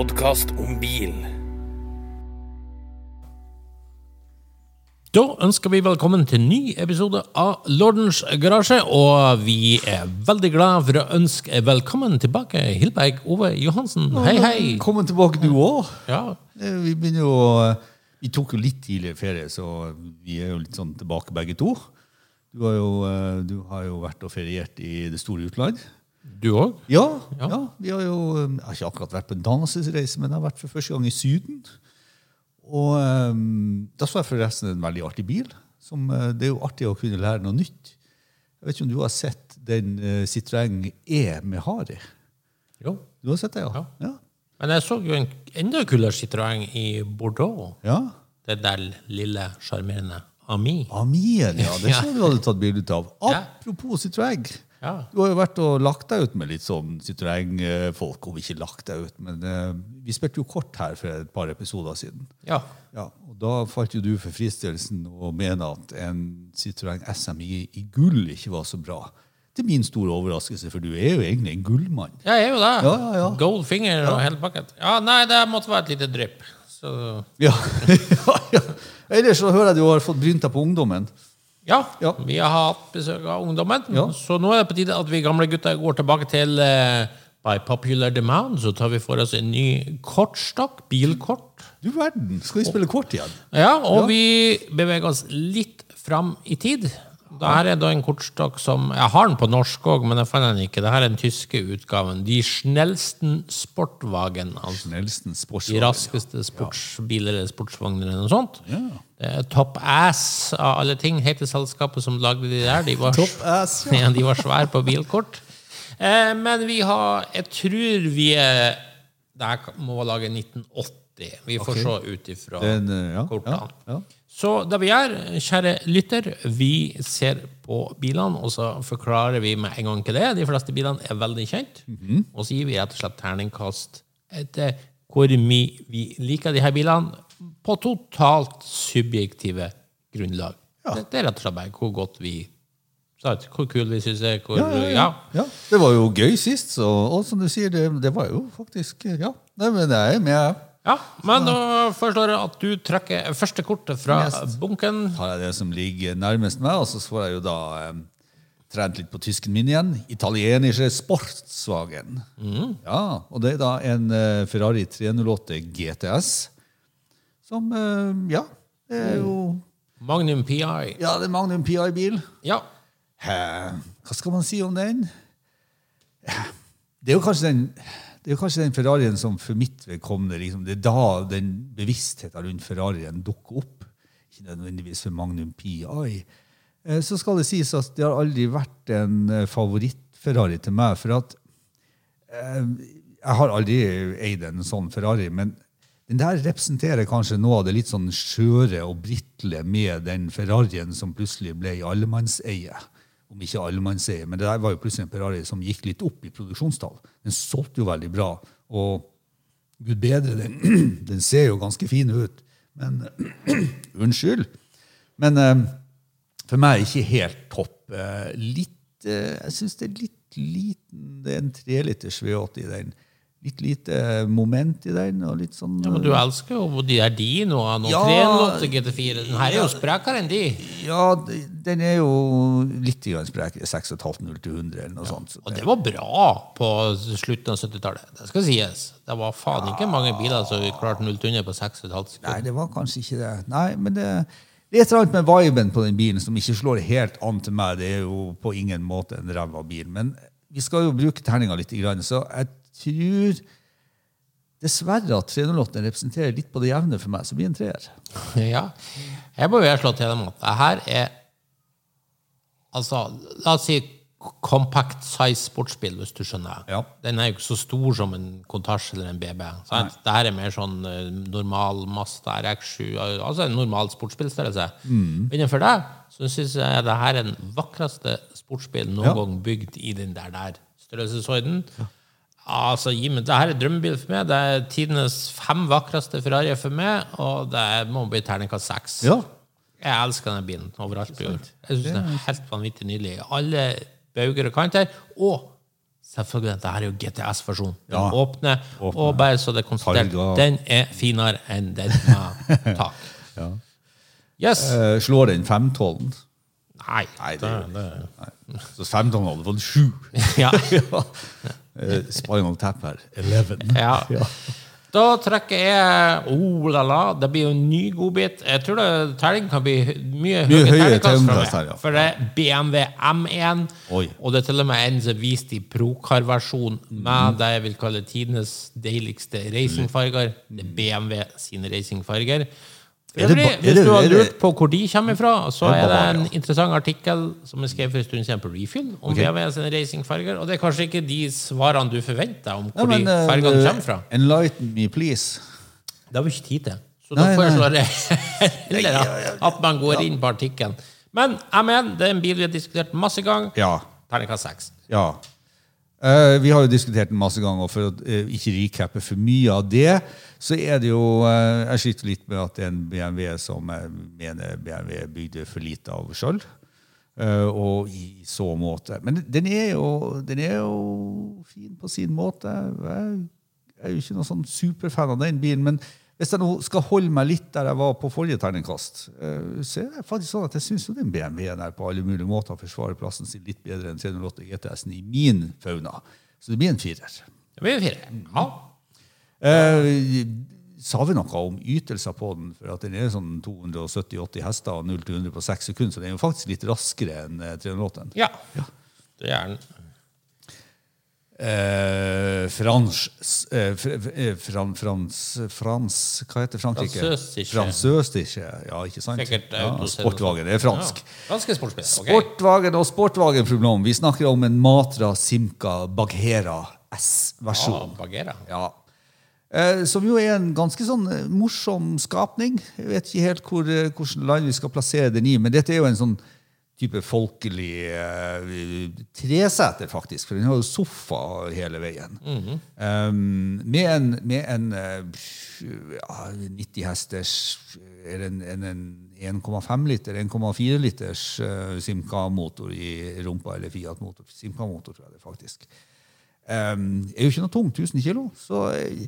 podkast om bil. Da ønsker vi velkommen til en ny episode av Lordens garasje, og vi er veldig glad for å ønske velkommen tilbake Hilberg Ove Johansen. Hei, hei! Velkommen tilbake, du òg. Ja, Vi begynner jo Vi tok jo litt tidligere ferie, så vi er jo litt sånn tilbake begge to. Du har jo, eh, du har jo vært og feriert i det store utland. Du òg? Ja, Ja. ja. vi har jo eh, Jeg har ikke akkurat vært på en dannelsesreise, men jeg har vært for første gang i Syden. Og um, da så jeg forresten en veldig artig bil. Som, eh, det er jo artig å kunne lære noe nytt. Jeg vet ikke om du har sett den uh, Citroën E med Hari? Jo. Du har sett det, ja? Ja. Men jeg så jo en enda kulere Citroën i Bordeaux. ja. Det der lille, sjarmerende Ami. Amien, ja. Det så du hadde tatt bilde av. Apropos Citroën. Ja. Du har jo vært og lagt deg ut med litt sånn Citroën-folk. Om ikke lagt deg ut, men uh, vi spilte jo kort her for et par episoder siden. ja. Ja, og Da falt jo du for fristelsen å mene at en Citroën SMI i, gull ikke var så bra. Til min store overraskelse, for du er jo egentlig en gullmann. Jeg er jo det. Ja, ja, ja. Gold finger og hele pakket. Ja, nei, det måtte være et lite drypp. Så Ja, ja, ja. Ellers så hører jeg du har fått brynt deg på ungdommen. Ja, Ja. vi har hatt besøk av ungdommen. Ja. Så nå er det på tide at vi gamle gutter går tilbake til uh, By popular demand så tar vi for oss en ny kortstokk, bilkort. Du verden, skal vi spille kort igjen? Ja, og vi beveger oss litt fram i tid. Dette er da en kortstokk som Jeg har den på norsk òg, men jeg fant den ikke. Det her er den tyske utgaven. De Schnellsten Sportwagen. Altså Nelson de Sportswagen. raskeste sportsbiler eller sportsvogner eller noe sånt. Ja. Top Ass av alle ting, heter selskapet som lagde de der. De var, Top Ass, ja. ja. de var svære på bilkort. Eh, men vi har Jeg tror vi er Det her må lage 1980. Vi får okay. se ut ifra eh, kortene. ja, ja. Så det vi gjør, kjære lytter, vi ser på bilene, og så forklarer vi med en gang hva det er. De fleste bilene er veldig kjent. Mhm. Og så gir vi rett og slett terningkast etter hvor mye vi liker de her bilene, på totalt subjektive grunnlag. Det, det er rett og slett bare hvor godt vi sant? Hvor kul vi syns det er. Hvor, Ja, ja, ja. ja. Det var jo gøy sist, så, og som du sier, det, det var jo faktisk Ja. Nei, men jeg er med. Ja, men da forstår jeg at du trekker første kortet fra bunken. Har jeg det som ligger nærmest meg, og så får jeg jo da eh, trent litt på tysken min igjen. Italienische Sportswagen. Ja, og det er da en eh, Ferrari 308 GTS. Som eh, Ja, det er jo Magnum PI. Ja, det er Magnum PI-bil. Ja. Hva skal man si om den? Det er jo kanskje den, det er kanskje den Ferrarien som for mitt vedkommende liksom, Det er da den bevisstheten rundt Ferrarien dukker opp. Ikke nødvendigvis for Magnum PI. Eh, Så skal det sies at det har aldri vært en eh, favoritt-Ferrari til meg. For at eh, jeg har aldri eid en sånn Ferrari, men den der representerer kanskje noe av det litt sånn skjøre og britle med den Ferrarien som plutselig ble i allemannseie. Om ikke alle man ser. men det der var jo plutselig en Ferrari som gikk litt opp i produksjonstall. Den solgte jo veldig bra, og gud bedre, den, den ser jo ganske fin ut. Men Unnskyld. Men eh, for meg er det ikke helt topp. Eh, litt, eh, jeg syns det er litt liten Det er en treliters V8 i den. Litt lite moment i den. og litt sånn... Ja, men du elsker jo de der nå, og Ja. 308 GT4. Den her er jo sprekere enn de. Ja, den er jo litt sprekere. 6,5-0 til 100 eller noe sånt. Så Og det, var bra på slutten av 70-tallet. Det skal sies. Det var faen ikke mange biler som klarte 0 til 100 på 6,5 nei, det var kanskje ikke det. Nei, men det, det er et eller annet med viben på den bilen som ikke slår helt an til meg. Det er jo på ingen måte en ræva bil. Men vi skal jo bruke terninga litt, så jeg tror dessverre at 308 representerer litt på det jevne for meg, så blir det en treer. Ja. Jeg må jo slå til dem at det her er Altså, la oss si compact size sportsbil, hvis du skjønner. Ja. Den er jo ikke så stor som en Contage eller en BB. Sant? Det her er mer sånn eh, normal Mazda RX7, altså en normal sportsbilstørrelse. Mm. Innenfor det så syns jeg det her er den vakreste sportsbilen noen Ja. gang bygd i den der, der størrelsesorden. Altså, meg, det her er drømmebil for meg. Det er tidenes fem vakreste Ferrari for meg, og det må bli terningkast seks. Ja. Jeg elsker denne bilen overalt på jord. Jeg synes den er helt vanvittig nydelig. Alle bauger og kanter. Og Selvfølgelig, dette her er jo GTS-versjonen. Den Ja. åpne, åpner, og bare så det er konstatert, den er finere enn den med tak. Yes. Eh, slår den 512? Nei. Nei, det, det, det. Nei. Så 512 hadde fått 7. Ja. Eh, Spinal Tap her. 11. Ja. Da trekker jeg Oh la la, det blir jo en ny godbit. Jeg tror det terning kan bli mye, Mye høyere terningkast her, ja. For det er BMW M1, Oi. og det er til og med en som er vist i Procar-versjon med med det jeg vil kalle tidenes deiligste racingfarger. Det er BMW sine racingfarger. Øvrig, hvis du har lurt på hvor de kommer fra, så er det en interessant artikkel som er skrevet for en stund siden på Refill om okay. BMW sine racingfarger. Og det er kanskje ikke de svarene du forventer om Ja, hvor men, de eh, fargene kommer fra. Enlighten me, please. Det har vi ikke tid til. Så da foreslår jeg at man går inn på artikkelen. Men jeg mener, det er en bil vi har diskutert masse ganger. Ja. Terningkast seks. Ja. Eh, vi har jo diskutert den masse ganger, for å uh, ikke recappe for mye av det, så er det jo uh, Jeg sliter litt med at det er en BMW som jeg mener BMW bygde for lite av sjøl. og i så måte. Men den er, jo, den er jo fin på sin måte. Jeg er jo ikke noen sånn superfan av den bilen. men hvis jeg nå skal holde meg litt der jeg var på forrige terningkast, eh, så er det faktisk sånn at jeg syns den BMW-en her på alle mulige måter forsvarer plassen sin litt bedre enn 308 GTS-en i min fauna. Så det blir en firer. Det blir en firer, Ja. Eh, sa vi noe om ytelser på den? For at den er sånn 270-80 hester og 0-100 på 6 sekunder, så den er jo faktisk litt raskere enn 308. Ja, ja. Det er den. Eh, frans, eh, eh, fran, frans, frans Hva heter Frankrike? Fransøsische. Ja, ikke sant? Sikkert ja, auto- Sportvagen. Det er fransk. Ja. Ganske sportsbil. ok. Sportvagen og Sportvagen-problem. Vi snakker om en Matra Simca Baghera S-versjon. Ah, Ja. Eh, som jo er en ganske sånn eh, morsom skapning. Jeg vet ikke helt hvor, eh, hvilket land vi skal plassere den i, men dette er jo en sånn type folkelig uh, treseter, faktisk. For den har jo sofa hele veien. um, med en, med en uh, ja, 90 hesters eller en, en, en 1,5 liter, 1,4 liters uh, Simca-motor i rumpa, eller Fiat-motor. Simca-motor, tror jeg det faktisk. Um, er jo ikke noe tung, 1000 kilo. Så eh,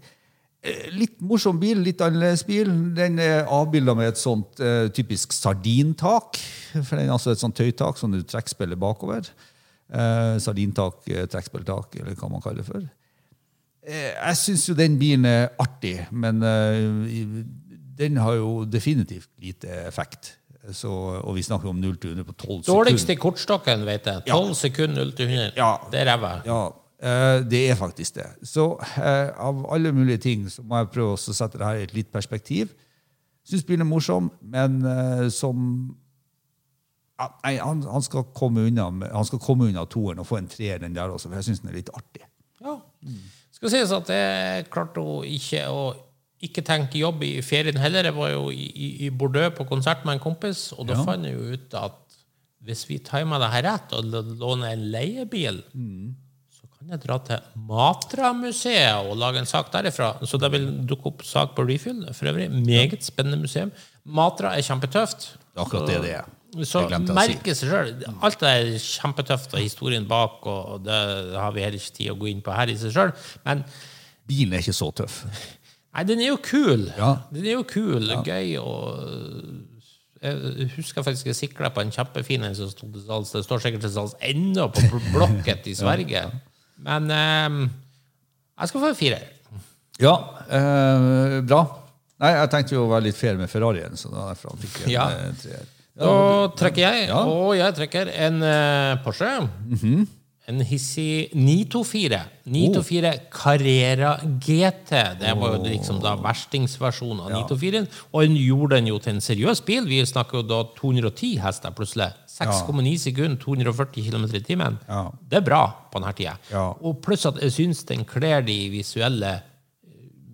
litt morsom bil, litt annerledes bil. Den er avbilda med et sånt uh, typisk sardintak. For den er altså et sånt tøytak som du trekkspiller bakover. Uh, sardintak, eh, trekkspilltak, eller hva man kaller det for. Uh, jeg syns jo den bilen er artig, men eh, den har jo definitivt lite effekt. Så, og vi snakker om 0 til 100 på 12 sekunder. Dårligste i kortstokken, vet jeg. 12 sekunder 0 til 100. Ja. Det er ræva. Ja, eh, det er faktisk det. Så eh, av alle mulige ting så må jeg prøve å sette det her i et litt perspektiv. Syns bilen er morsom, men eh, som ja, Nei, han, han, skal komme unna, han skal komme unna toeren og få en treer, den der også, for jeg syns den er litt artig. Ja. Skal sies at jeg klarte å ikke å ikke tenke jobb i ferien heller. Jeg var jo i, i, Bordeaux på konsert med en kompis, og da fant jeg jo ut at hvis vi timer det her rett og låner en leiebil, så kan jeg dra til Matra-museet og lage en sak derifra. Så det vil dukke opp sak på Refuel. For øvrig, meget spennende museum. Matra er kjempetøft. Det er akkurat det det er. Så merke seg sjøl. Alt er kjempetøft, og historien bak, og det har vi heller ikke tid å gå inn på her i seg sjøl. Men Bilen er ikke så tøff. nei, den er jo kul. Ja. Den er jo kul, gøy og Jeg husker faktisk jeg sikla på en kjempefin en som sto til salgs. Det står sikkert til salgs ennå på blokket Blocket i Sverige. Men eh, jeg skal få en firer. Ja, eh, bra. Nei, jeg tenkte jo å være litt fair med Ferrarien, så da derfor han fikk en Ja. eh, treer. Da trekker jeg, Ja. og jeg trekker en uh, Porsche. En hissig 924. 924 Carrera GT. Det var jo liksom da verstingsversjonen av 924-en. Og den gjorde den jo til en seriøs bil. Vi snakker jo da 210 hester plutselig. 6,9 sekunder, 240 km i timen. Ja. Det er bra på denne tida. Ja. Og pluss at jeg syns den kler de visuelle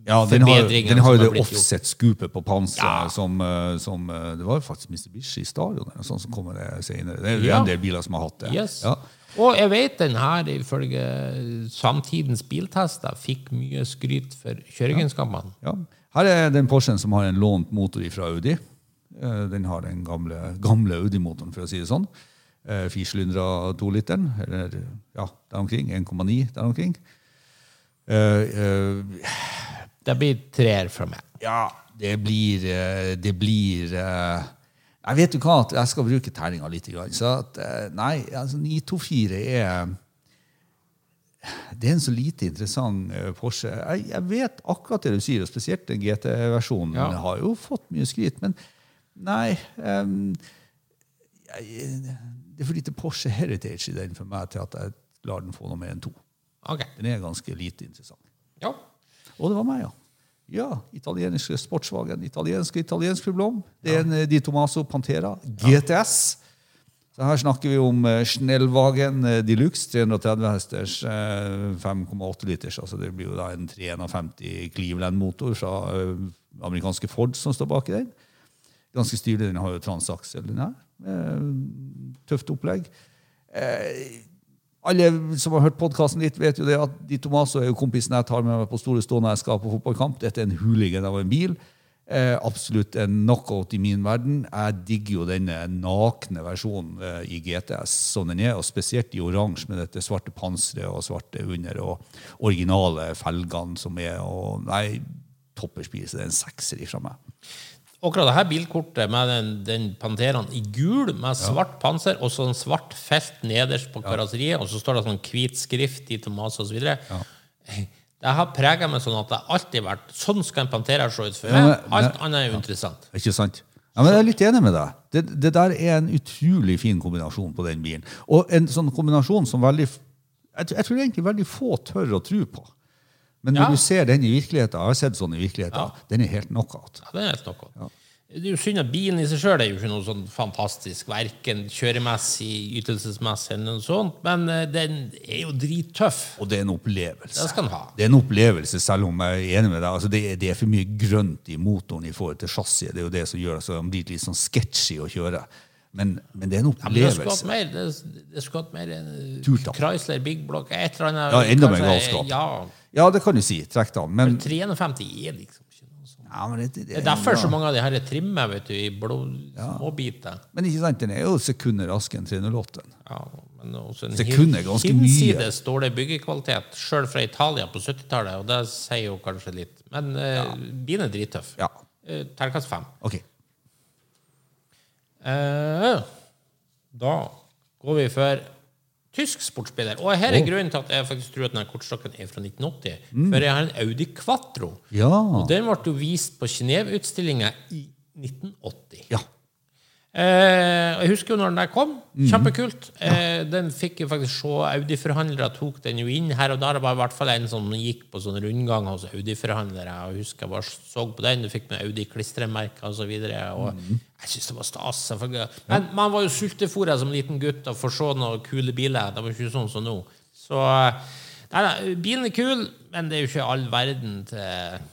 Ja, den har, den har jo det offset-scoopet på panseret Ja. som, eh, som eh, Det var jo faktisk Mitsubishi Stadion eller noe sånt som kommer det senere. Det er jo Ja. en del biler som har hatt det. Yes. Ja. Og jeg vet den her, ifølge samtidens biltester, fikk mye skryt for kjøreegenskapene. Ja. Her er den Porschen som har en lånt motor fra Audi. Eh, Den har den gamle, gamle Audi-motoren, for å si det sånn. Eh, Firesylindere toliteren, eller ja, der omkring. 1,9 der omkring. Eh, Det blir treer fra meg. ja, det blir Det blir Jeg vet jo hva, at jeg skal bruke terninga litt. Så at, nei, altså 924 er det er en så lite interessant Porsche. Jeg, jeg vet akkurat det du sier, og spesielt den GT-versjonen Ja. har jo fått mye skryt. Men nei um, jeg, Det er for lite Porsche Heritage i den for meg til at jeg lar den få noe mer enn to. Ok. Den er ganske lite interessant. Ja. Og det var meg, ja. Ja, italienske sportsvagen. italienske italiensk problem. Det er en ja. Di Tomaso Pantera GTS. Så her snakker vi om eh, Schnellwagen eh, de luxe, 330 hesters, eh, 5,8 liters. Altså det blir jo da en 351 Cleveland-motor fra eh, amerikanske Ford som står bak i den. Ganske stilig. Den har jo transaksel, her. Eh, Tøft opplegg. Eh, alle som har hørt podkasten litt, vet jo det at Di Tomaso er jo kompisen jeg tar med meg på store stå når jeg skal på fotballkamp. Dette er en hooligan av en bil. Eh, absolutt en knockout i min verden. Jeg digger jo denne nakne versjonen eh, i GTS som den er, og spesielt i oransje med dette svarte panseret og svarte under og originale felgene som er. og Nei, toppers bil, så det er en sekser ifra meg. Akkurat det her bilkortet med den, den Panteraen i gul med svart panser og sånn svart felt nederst på karosseriet, og så står det sånn hvit skrift i Tomas osv. videre Det har prega meg sånn at det alltid har vært Sånn skal en Pantera se ut for Ja, men- Alt annet er jo interessant. Ikke sant? Ja, men Jeg er litt enig med deg. Det, det der er en utrolig fin kombinasjon på den bilen. Og en sånn kombinasjon som veldig Jeg, tror- jeg tror egentlig veldig få tør å tro på. Men når Ja. du ser den i virkeligheten, jeg har sett sånn i virkeligheten, den er helt knockout. Ja, det er helt noe. Det er jo synd at bilen i seg sjøl er jo ikke noe sånn fantastisk, verken kjøremessig, ytelsesmessig eller noe sånt, men eh, den er jo drittøff. Og det er en opplevelse. Det skal den ha. Det er en opplevelse, selv om jeg er enig med deg. Altså, det, er, det er for mye grønt i motoren i forhold til chassiset. Det er jo det som gjør den blir litt sånn sketchy å kjøre. Men, men det er en Ja, men det skulle hatt opplevelse. mer, det, det skulle hatt mer eh, Chrysler Big Block, et eller annet. Ja, enda mer galskap. Ja, Ja, det kan du si. Trekk da. Men, Men, 350 er liksom ikke noe sånt. ja, men det, det, Det er derfor så mange av de her er trimmet vet du, i blå småbiter. Men ikke sant, den er jo sekunder raskere enn 308. Ja, men også en Sekunder er ganske mye. hinsides dårlig byggekvalitet, sjøl fra Italia på 70-tallet, og det sier jo kanskje litt. Men eh, bilen er drittøff. Ja. Eh, Terningkast fem. Ok. Eh, da går vi for tysk sportsbiler. Og her er grunnen til at jeg faktisk tror at denne kortstokken er fra 1980. For jeg har en Audi Quattro. Ja. Og den ble jo vist på Genéve-utstillinga i 1980. ja. Eh, jeg husker jo når den der kom. Kjempekult. Eh, den fikk jo faktisk se Audi-forhandlere tok den jo inn her og der. Det var i hvert fall en som gikk på sånn rundgang hos Audi-forhandlere. Jeg husker jeg bare så på den. Du fikk med Audi-klistremerker osv. Og, og jeg syns det var stas. Men man var jo sultefòra som liten gutt og får se noen kule biler. Det var ikke sånn som nå. Så eh, nei, nei, bilen er kul, men det er jo ikke all verden til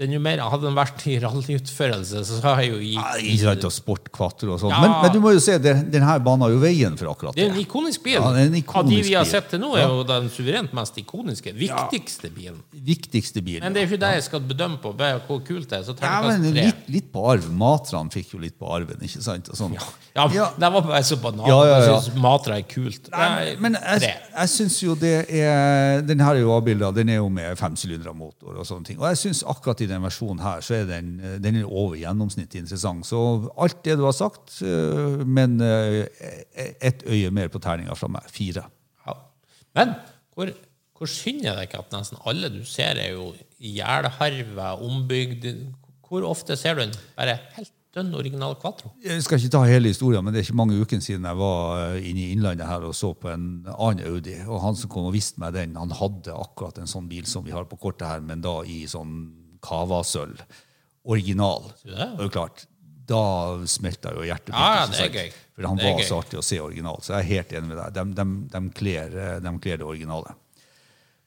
den jo mer, Hadde den vært i rallyutførelse, så har jeg jo Ja, gitt Ikke sant, og sport, kvatter og sånn. Ja. Men, men du må jo se, den, denne banen jo veien for akkurat Det det. er en ikonisk bil. Ja, en ikonisk Av de vi har sett til nå, er jo den suverent mest ikoniske. Viktigste bilen. Viktigste bilen. Men det er ikke det jeg skal bedømme på hvor kult det er. Så Ja, men litt, litt på arv. Matran fikk jo litt på arven, ikke sant? Sånn. Ja, men Ja. Det var bare så banalt. Ja, ja. Jeg syns Matra er kult. Nei, Nei, men jeg, jeg syns jo det er Den her er jo avbilda, den er jo med femsylindermotor og sånne ting. Og jeg syns akkurat i den versjonen her, så er den, den er over gjennomsnittet interessant. Så alt det du har sagt, øh, men øh, ett øye mer på terninga fra meg. Fire. Ja. Men hvor, hvor synd er det ikke at nesten alle du ser, er jo jælharva, ombygd Hvor ofte ser du en bare helt dønn original Quatro? Jeg skal ikke ta hele historien, men det er ikke mange ukene siden jeg var inne i Innlandet her og så på en annen Audi. Og han som kom og viste meg den, han hadde akkurat en sånn bil som vi har på kortet her, men da i sånn Cava-sølv. Original. Ja. Og klart, da smelta jo hjertet mitt. Ja, det er gøy. For han var gøy. så artig å se original. Så jeg er helt enig med deg. De, de, de, kler, eh, de kler det originale.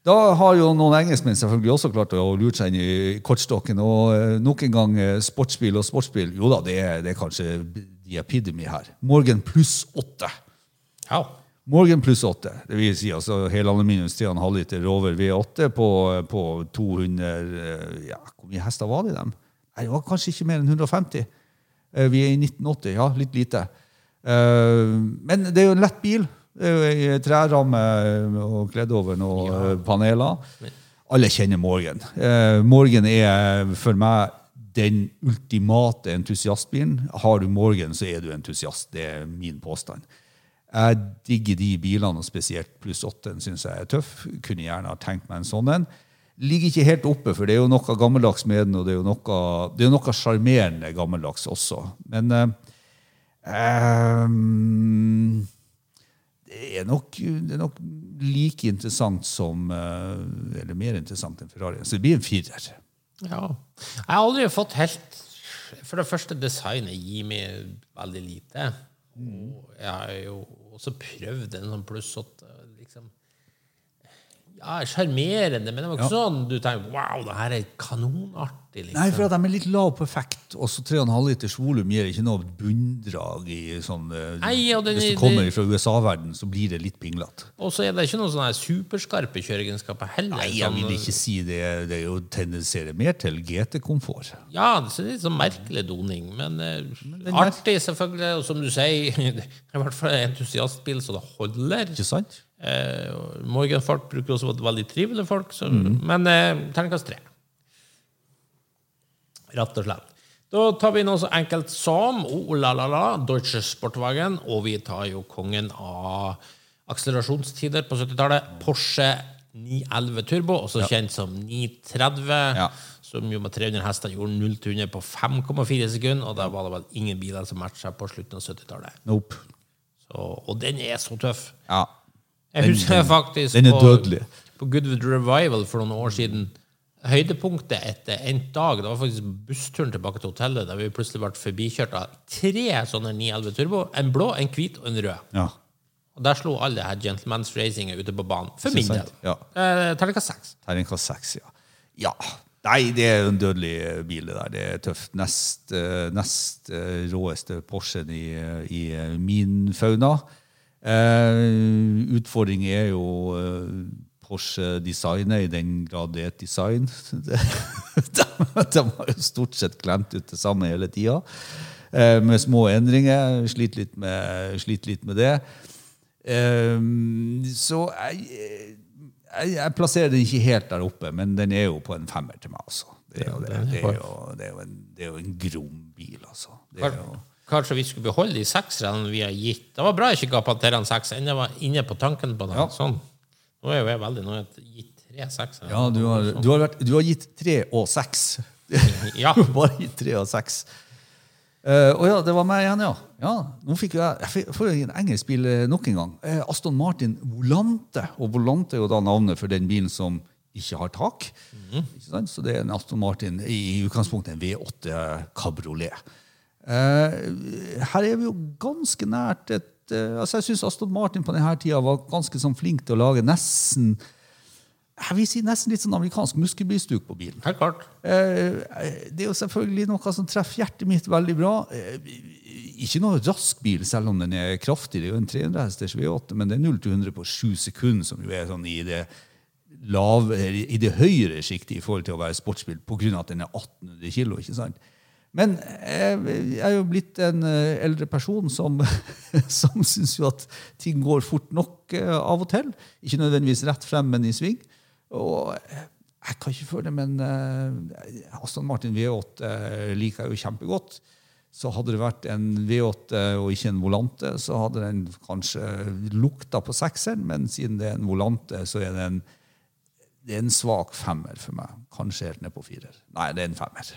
Da har jo noen engelskmenn selvfølgelig også klart å lure seg inn i kortstokken. Og eh, nok en gang eh, sportsbil og sportsbil. Jo da, det er, det er kanskje the epidemy her. Morgan pluss åtte. Ja. Morgan pluss 8. Det vil si altså helaluminiums 3,5 liter Rover V8 på, på 200 eh, ja, Hvor mye hester var det i dem? Nei, det var kanskje ikke mer enn 150. Eh, Vi er i 1980, ja, litt lite. Eh, men det er jo en lett bil. Det er jo ei treramme og kledd over noen ja. paneler. Alle kjenner Morgan. Morgen Morgan er for meg den ultimate entusiastbilen. Har du Morgan, så er du entusiast. Det er min påstand. Jeg digger de bilene, og spesielt pluss 8 syns jeg er tøff. Kunne gjerne ha tenkt meg en sånn en. Ligger ikke helt oppe, for det er jo noe gammeldags med den, og det er jo noe, er noe sjarmerende gammeldags også. Men eh, ehm, det, er nok, det er nok like interessant som eh, Eller mer interessant enn Ferrari. Så det blir en firer. Ja. Jeg har aldri fått helt For det første, designet gir meg veldig lite. Og jeg har jo også prøvd en sånn pluss åtte. Liksom. Ja, sjarmerende, men det var ikke sånn du tenker Wow, det her er kanonartig. Liksom. Nei, for at de er litt lav på effekt. Og så 3,5 liters volum gir ikke noe bunndrag i sånn eh, Nei, den- Hvis du kommer fra USA-verden, så blir det litt pinglete. Og så er det ikke noen sånne her superskarpe kjøreegenskaper heller. Nei, jeg Sånn- vil ikke si det. Det er jo tendenserer mer til GT-komfort. Ja, det er litt sånn merkelig doning, men men er- artig selvfølgelig. Og som du sier, det er i hvert fall en entusiastbil så det holder. Ikke sant? Eh, og bruker også å være veldig trivelige folk, så, mm. men eh, terningkast tre. Rett og slett. Da tar vi noe så enkelt som oh, la, la, la, Deutsche Sportwagen, og vi tar jo kongen av akselerasjonstider på 70-tallet. Porsche 911 Turbo, også kjent som 930, Ja. som jo med 300 hester gjorde 0 til 100 på 5,4 sekunder, og da var det vel ingen biler som matcha på slutten av 70-tallet. Nope. Så, og den er så tøff. Ja. Jeg husker faktisk den er på, dødelig. på Goodwood Revival for noen år siden. Høydepunktet etter en dag det var faktisk bussturen tilbake til hotellet, der vi plutselig ble forbikjørt av tre sånne 911 Turbo. En blå, en hvit og en rød. Ja. Og Der slo alle her Gentleman's Racing ute på banen. For min del. Ja. Eh, Terningkast seks. Terningkast seks, ja. Ja. Nei, det er en dødelig eh, bil, det der. Det er tøft. Nest, eh, nest eh, råeste Porschen i, i min fauna. Eh, utfordring er jo eh, Porsche-designet, i den grad det er et design. de, de har jo stort sett klemt ut det samme hele tida. Eh, med små endringer. Sliter litt med, sliter litt med det. Eh, så jeg, jeg, jeg plasserer den ikke helt der oppe, men den er jo på en femmer til meg. altså. Det er jo, det. Det er jo, det er jo en, det er jo en grom bil, altså. Det er jo, Kanskje vi skulle beholde de sekserne vi har gitt. Det var bra jeg ikke ga Panterene seks. Jeg var inne på tanken på det. Ja. Sånn. Nå er jo jeg veldig Nå gitt tre seksere. ja, du har, du, har vært, du har gitt tre og seks. Ja. Bare gitt tre og seks. Eh, Å ja, det var meg igjen, ja. ja nå fikk jeg, jeg får en engelsk bil eh, nok en gang. Uh, Aston Martin Volante. Og Volante er jo da navnet for den bilen som ikke har tak. Ikke sant? Så det er en Aston Martin i, utgangspunktet en V8 Cabriolet. Eh, her er vi jo ganske nært et eh, altså Jeg syns Aston Martin på denne tida var ganske sånn flink til å lage nesten jeg vil si nesten litt sånn amerikansk muskelbystuk på bilen. Helt klart. Eh, Det er jo selvfølgelig noe som treffer hjertet mitt veldig bra. Ikke noe rask bil, selv om den er kraftig. Det er jo en 300 hesters V8, men det er 0 til 100 på 7 sekunder, som jo er sånn i det, lave, i det høyere sjiktet i forhold til å være sportsbil, pga. at den er 1800 kilo. Men jeg, er jo blitt en eh, eldre person som, som syns jo at ting går fort nok eh, av og til. Ikke nødvendigvis rett frem, men i sving. Og eh, jeg kan ikke føle det, men Aston Martin V8 eh, liker jeg jo kjempegodt. Så hadde det vært en V8 og ikke en Volante, så hadde den kanskje lukta på sekseren, men siden det er en Volante, så er det en, det er en svak femmer for meg. Kanskje helt ned på firer. Nei, det er en femmer.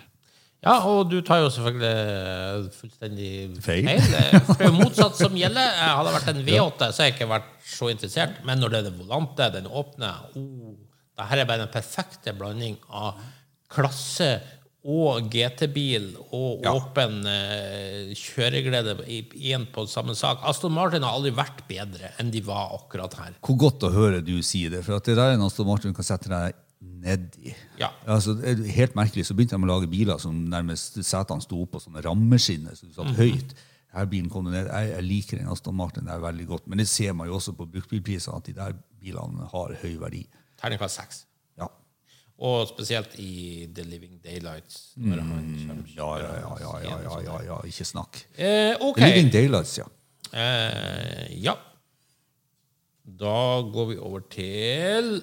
Ja, og du tar jo selvfølgelig eh, fullstendig Feil. feil. For det er jo motsatt som gjelder. Hadde det vært en V8, så hadde jeg ikke vært så interessert. Men når det er det volante, den åpne oh, Dette er bare den perfekte blanding av klasse og GT-bil og Ja. åpen eh, kjøreglede i én på samme sak. Aston Martin har aldri vært bedre enn de var akkurat her. Hvor godt å høre du si det, for at det der er en Aston Martin kan sette deg nedi. Ja. Altså, helt merkelig, så begynte de å lage biler som nærmest setene sto på sånne rammeskinner, så du satt høyt. Her bilen kom ned. Jeg, jeg liker den Aston Martin der veldig godt, men det ser man jo også på bruktbilprisene, at de der bilene har høy verdi. Terningkast seks. Ja. Og spesielt i The Living Daylights. Mm. Ja, ja, ja, ja, ja, ja, ikke snakk. Eh, ok. Living Daylights, ja. Eh, ja. Da går vi over til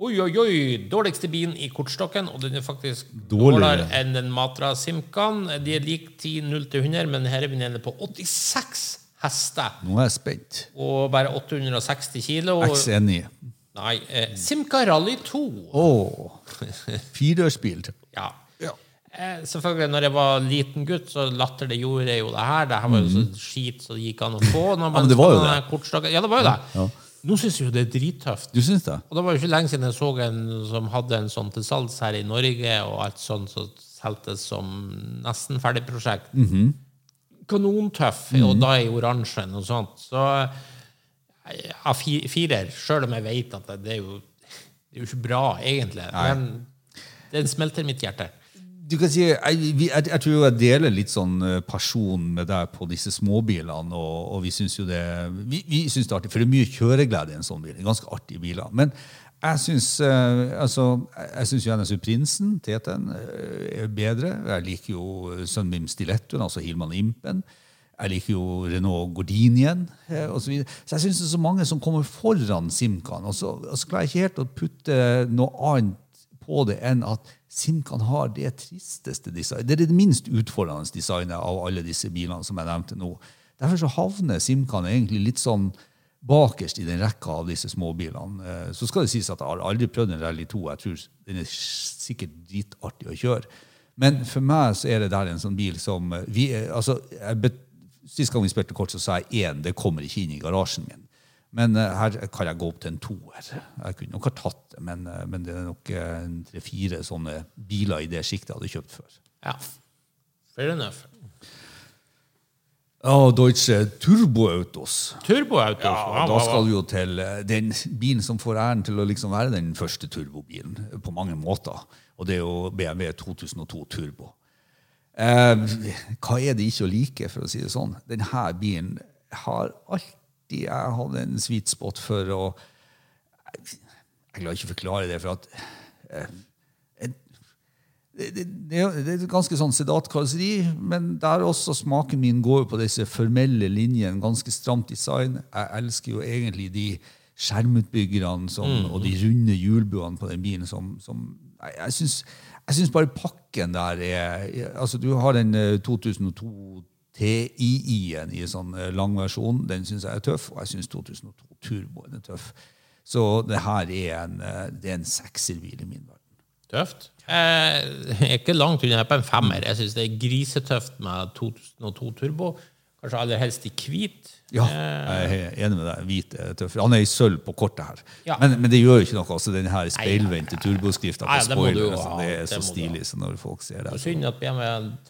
Oi, oi, oi! Dårligste bilen i kortstokken, og den er faktisk Dårligere. enn den Matra Simkan. De er lik 10 0 til 100, men her er vi nede på 86 hester Nå er jeg spent. og bare 860 kilo. X enig. Nei, eh, Simca Rally 2. Å! Firedørsbil. Ja. Ja. Eh, selvfølgelig, når jeg var liten gutt, så latter det gjorde jeg jo det her. Det her var jo så skit så det gikk an å få. Man men det var jo det. kortstokken- Ja, det var jo det. Nå syns jeg jo det er drittøft. Du synes det? Og det var jo ikke lenge siden jeg så en som hadde en sånn til salgs her i Norge, og alt sånt som solgtes som nesten ferdig prosjekt. Mhm. Kanontøff, og da i oransje og sånt. Så jeg ja, firer, sjøl om jeg vet at det, det, er jo, det er jo ikke bra, egentlig. Men den smelter mitt hjerte. Du kan si, jeg, jeg, jeg tror jeg deler litt sånn pasjon person med deg på disse småbilene. Og, og vi syns det vi, vi synes det er artig, for det er mye kjøreglede i en sånn bil. Er Ganske artige biler. Men jeg syns eh, altså, jeg synes jo NSU Prinsen, eh, er bedre. Jeg liker jo sønnen min Stilettoen, altså Hilman Impen. Jeg liker jo Renault Gordinien eh, og Så, så jeg syns det er så mange som kommer foran Simkan. Og så, og så klarer jeg ikke helt å putte noe annet på det enn at Simkan har det tristeste design. Det er det minst utfordrende designet av alle disse bilene som jeg nevnte nå. Derfor så havner Simkan egentlig litt sånn bakerst i den rekka av disse småbilene. Eh, Så skal det sies at jeg har aldri prøvd en Rally 2. Jeg tror den er sikkert dritartig å kjøre. Men for meg så er det der en sånn bil som eh, vi, er- altså, Sist gang vi spilte kort, så sa jeg én. Det kommer ikke inn i garasjen min. Men eh, her kan jeg gå opp til en toer. Jeg kunne nok ha tatt det, men, eh, men det er nok eh, tre-fire sånne biler i det sjiktet jeg hadde kjøpt før. Ja. Fair enough. Ja, Deutsche Turboautos. Turboautos. Ja, da skal vi jo til den bilen som får æren til å liksom være den første turbobilen på mange måter. Og det er jo BMW 2002 Turbo. Eh, hva er det ikke å like, for å si det sånn? Denne bilen har alltid jeg hadde en sweet spot for å Jeg klarer ikke å forklare det, for at eh, det, det, det det er ganske sånn sedat karosseri, men der også smaken min går på disse formelle linjene. Ganske stramt design. Jeg elsker jo egentlig de skjermutbyggerne som, og de runde hjulbuene på den bilen som, som Jeg, jeg syns bare pakken der er altså Du har den eh, 2002 TII-en i sånn eh, lang versjon. Den syns jeg er tøff, og jeg syns 2002 Turboen er tøff. Så det her er en, eh, det er en sekserbil i min verden. Tøft. Eh, Jeg er ikke langt unna på en femmer. Jeg syns det er grisetøft med 2002 Turbo. Kanskje aller helst i hvit. Ja, Eh, jeg er enig med deg. Hvit er tøff. Han er i sølv på kortet her. Ja. Men, men det gjør jo ikke noe. altså Den her speilvendte turboskrifta på det spoileren, altså, ha. det er så det stilig så når folk ser det. Synd at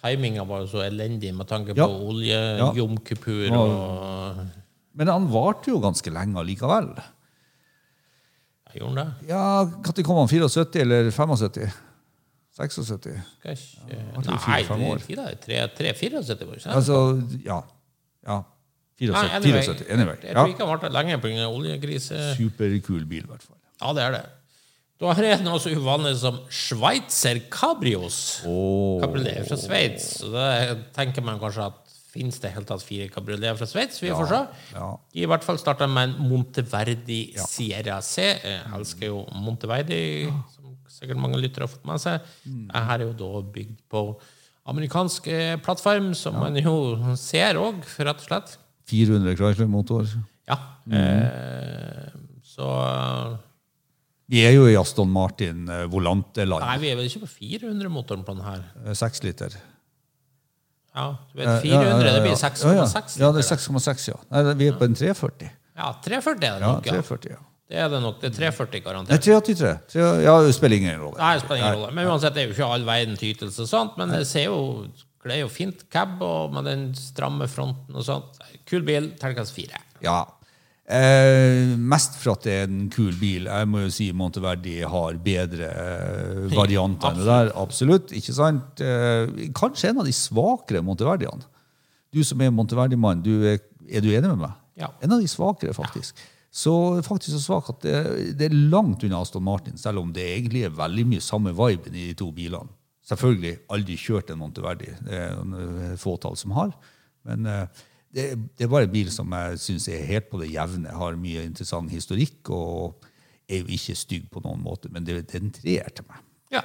timinga var så elendig med tanke Ja. på oljejomkupur Ja. og Men han varte jo ganske lenge allikevel. ja, Gjorde han det? Ja, Når kom han? 74 eller 75? 76? Skal ikke var det Nei, fire-fem år? tre-fire-74 var det ikke sant? Altså, ja. Ja. 74. Nei, anyway, 74. Anyway. Jeg Ja. tror ikke han varte lenge pga. oljekrise. Superkul bil, i hvert fall. Ja, det er det. Da har jeg noe så uvanlig som Schweitzer Cabrios. Kabriolet fra Sveits. Så da tenker man kanskje at Fins det helt tatt fire cabrioleter fra Sveits? Vi får se. ja. I hvert fall starta med en Monteverdi Sierra C. Jeg elsker jo Monteverdi, som sikkert mange lyttere har fått med seg. Mm. Dette er jo da bygd på amerikansk eh, plattform, som man jo ser òg, rett og slett. 400 Chrysler-motor. Ja. Mm. Eh, så Vi er jo i Aston Martin eh, Volante-land. Nei, vi er vel ikke på 400-motoren på den her. Eh, Seks liter. Ja, du vet, Eh, 400, ja, ja, ja, det blir 6,6 Ja, ja. liter. Ja, det er 6,6, ja. Nei, vi er på en 340. Ja, 340 er det nok, ja. 340, ja. Det er det nok. Det er 340 Nei, garantert. 383. 3, Ja, det spiller ingen rolle. Nei, det spiller ingen rolle. Men uansett, det er jo ikke all verden til ytelse, og sånt, men det ser jo det er jo fint cab og med den stramme fronten og sånt. Kul bil, terningkast fire. Ja. Eh, mest for at det er en kul bil. Jeg må jo si Monteverdi har bedre eh, varianter enn det der. Absolutt. ikke sant? Eh, kanskje en av de svakere Monteverdiene. Du som er Monteverdi-mann, er, er du enig med meg? Ja. En av de svakere, faktisk. Så faktisk så svak at det, det er langt unna Aston Martin, selv om det egentlig er veldig mye samme viben i de to bilene. Selvfølgelig aldri kjørt en Monteverdi. Det er noen, eh, fåtall som har. Men eh, det, det er bare en bil som jeg syns er helt på det jevne. Har mye interessant historikk og er jo ikke stygg på noen måte, men det, det er en treer til meg. Ja.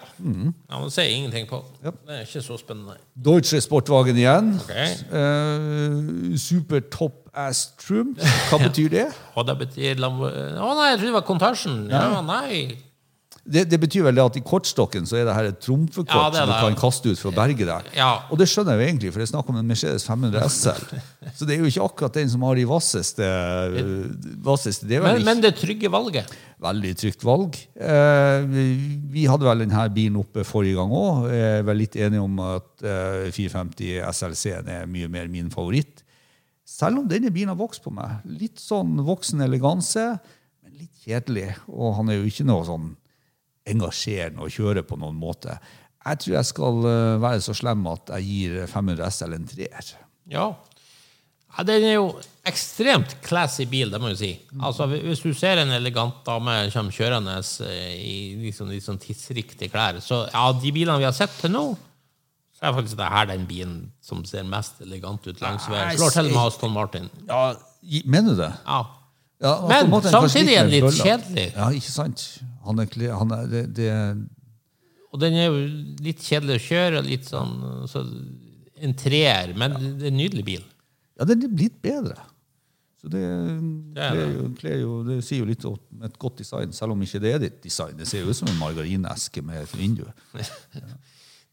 ja sier ser ingenting på. Det er ikke så spennende. Deutsche Sportwagen igjen. Okay. Uh, super top ass trim. Hva betyr det? Og det betyr Å Å nei, jeg trodde det var Contassion. Ja, nei. Det? Det betyr vel det at i kortstokken så er det her et trumfekort Ja, som du kan kaste ut for å berge deg. Ja. Og det skjønner jeg jo egentlig, for det er snakk om en Mercedes 500 SL. Så det er jo ikke akkurat den som har de vasseste, vasseste Det Men, men det trygge valget. veldig trygt valg. Eh, vi, vi hadde vel denne bilen oppe forrige gang òg. Er vel litt enig om at eh, 450 SLC-en er mye mer min favoritt. Selv om denne bilen har vokst på meg. Litt sånn voksen eleganse, men litt kjedelig. Og han er jo ikke noe sånn engasjerende å kjøre på noen måte. Jeg tror jeg skal eh, være så slem at jeg gir 500 SL en treer. Ja. ja. Den er jo ekstremt classy bil, det må jeg si. Altså, Hvis du ser en elegant dame komme kjørende eh, i liksom, litt sånn tidsriktige klær, så ja, de bilene vi har sett til nå, så er faktisk det her den bilen som ser mest elegant ut langs veien. Slår til med Aston Martin. Ja, mener du det? Ja. Ja, Men samtidig er den litt kjedelig. Ja, ikke sant? Han er, han er det, det, Og den er jo litt kjedelig å kjøre, litt sånn så En treer, men det er en nydelig bil. Ja, den er blitt bedre. Så det, Det jo, jo, det sier jo litt om et godt design, selv om ikke det er ditt design. Det ser jo ut som en margarineske med et vindu.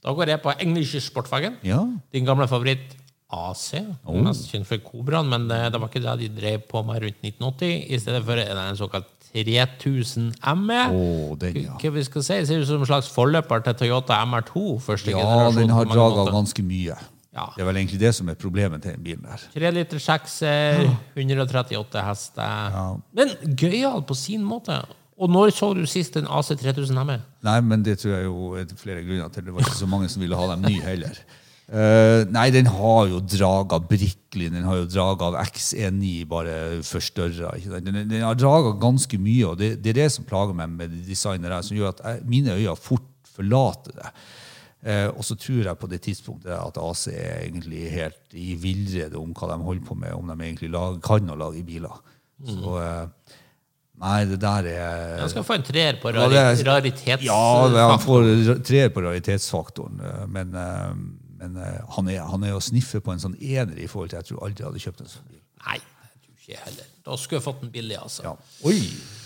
Da går jeg på English Sportwagen. Ja, Din gamle favoritt AC. Oh. Mest kjent for Cobraen, men det, det var ikke det de drev på med rundt 1980. I stedet for en såkalt 3000 ME. Oh, den, ja. Hva vi skal si, ser ut som en slags forløper til Toyota MR2. første ja generasjon. den har draga ganske mye. Ja. Det er vel egentlig det som er problemet til den bilen der. 3 liter sekser, 138 hester. Men gøyal på sin måte. Og når så du sist en AC 3000 ME? Nei, men det tror jeg jo er flere grunner til. Det var ikke så mange som ville ha dem ny heller. Eh, nei, den har jo draga brikkelig. Den har jo drag av X19 bare forstørra. Den, den har draga ganske mye, og det, det er det som plager meg med designere, som gjør at jeg, mine øyne fort forlater det. Uh, og så tror jeg på det tidspunktet at AC er egentlig helt i villrede om hva de holder på med, om de egentlig lag, kan å lage biler. Så uh, Nei, det der er Han skal få en treer på rari er- ja, han får treer på raritetsfaktoren, eh, men, eh, men eh, han, er, han er å sniffe på en sånn ener i forhold til Jeg tror aldri jeg hadde kjøpt en sånn bil. Nei, jeg tror ikke heller. Da skulle jeg fått den billig, altså. Ja. Oi!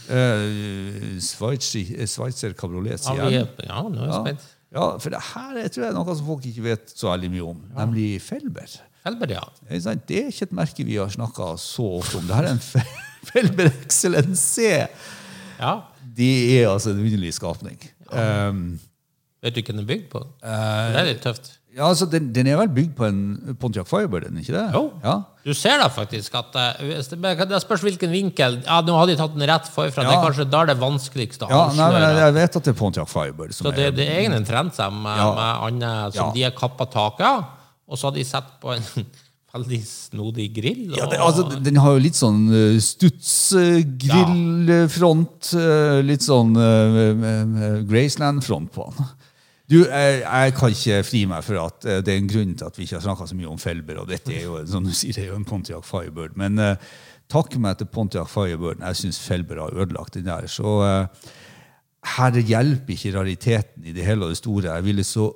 Uh, Sveitser kabriolet, Ja, sier jeg. ja, nå er jeg Ja. spent. ja, for det her jeg tror jeg er noe som folk ikke vet så veldig mye om, nemlig Felber. Felber, ja. Det er ikke et merke vi har snakka så ofte om. Det her er en Felber Excellence ja. Det er altså en underlig skapning. Um, Vet du hva den er bygd på? Uh, det er litt tøft. Ja, altså, den, den er vel bygd på en Pontiac Firebird, den ikke det? Jo. Ja. Du ser da faktisk at eh, det, det spørs hvilken vinkel. Ja, Nå hadde de tatt den rett forfra. Det Ja. er kanskje da det vanskeligste å Ja, nei, men jeg, vet at det er Pontiac Firebird. Som Så det, det er egentlig en trendsem med, Ja. med andre som Ja. de har kappa taket av, og så har de satt på en veldig snodig grill. Og, ja, det, altså, den- har jo litt sånn uh, stuts-grillfront. litt sånn uh, Graceland-front på den. Du, jeg, jeg kan ikke fri meg for at uh, det er en grunn til at vi ikke har snakka så mye om Felber, og dette er jo, som du sier, det er jo en Pontiac Firebird. Men uh, takk meg til Pontiac Firebird. Jeg syns Felber har ødelagt den der. Så uh, her hjelper ikke rariteten i det hele og det store. Jeg ville så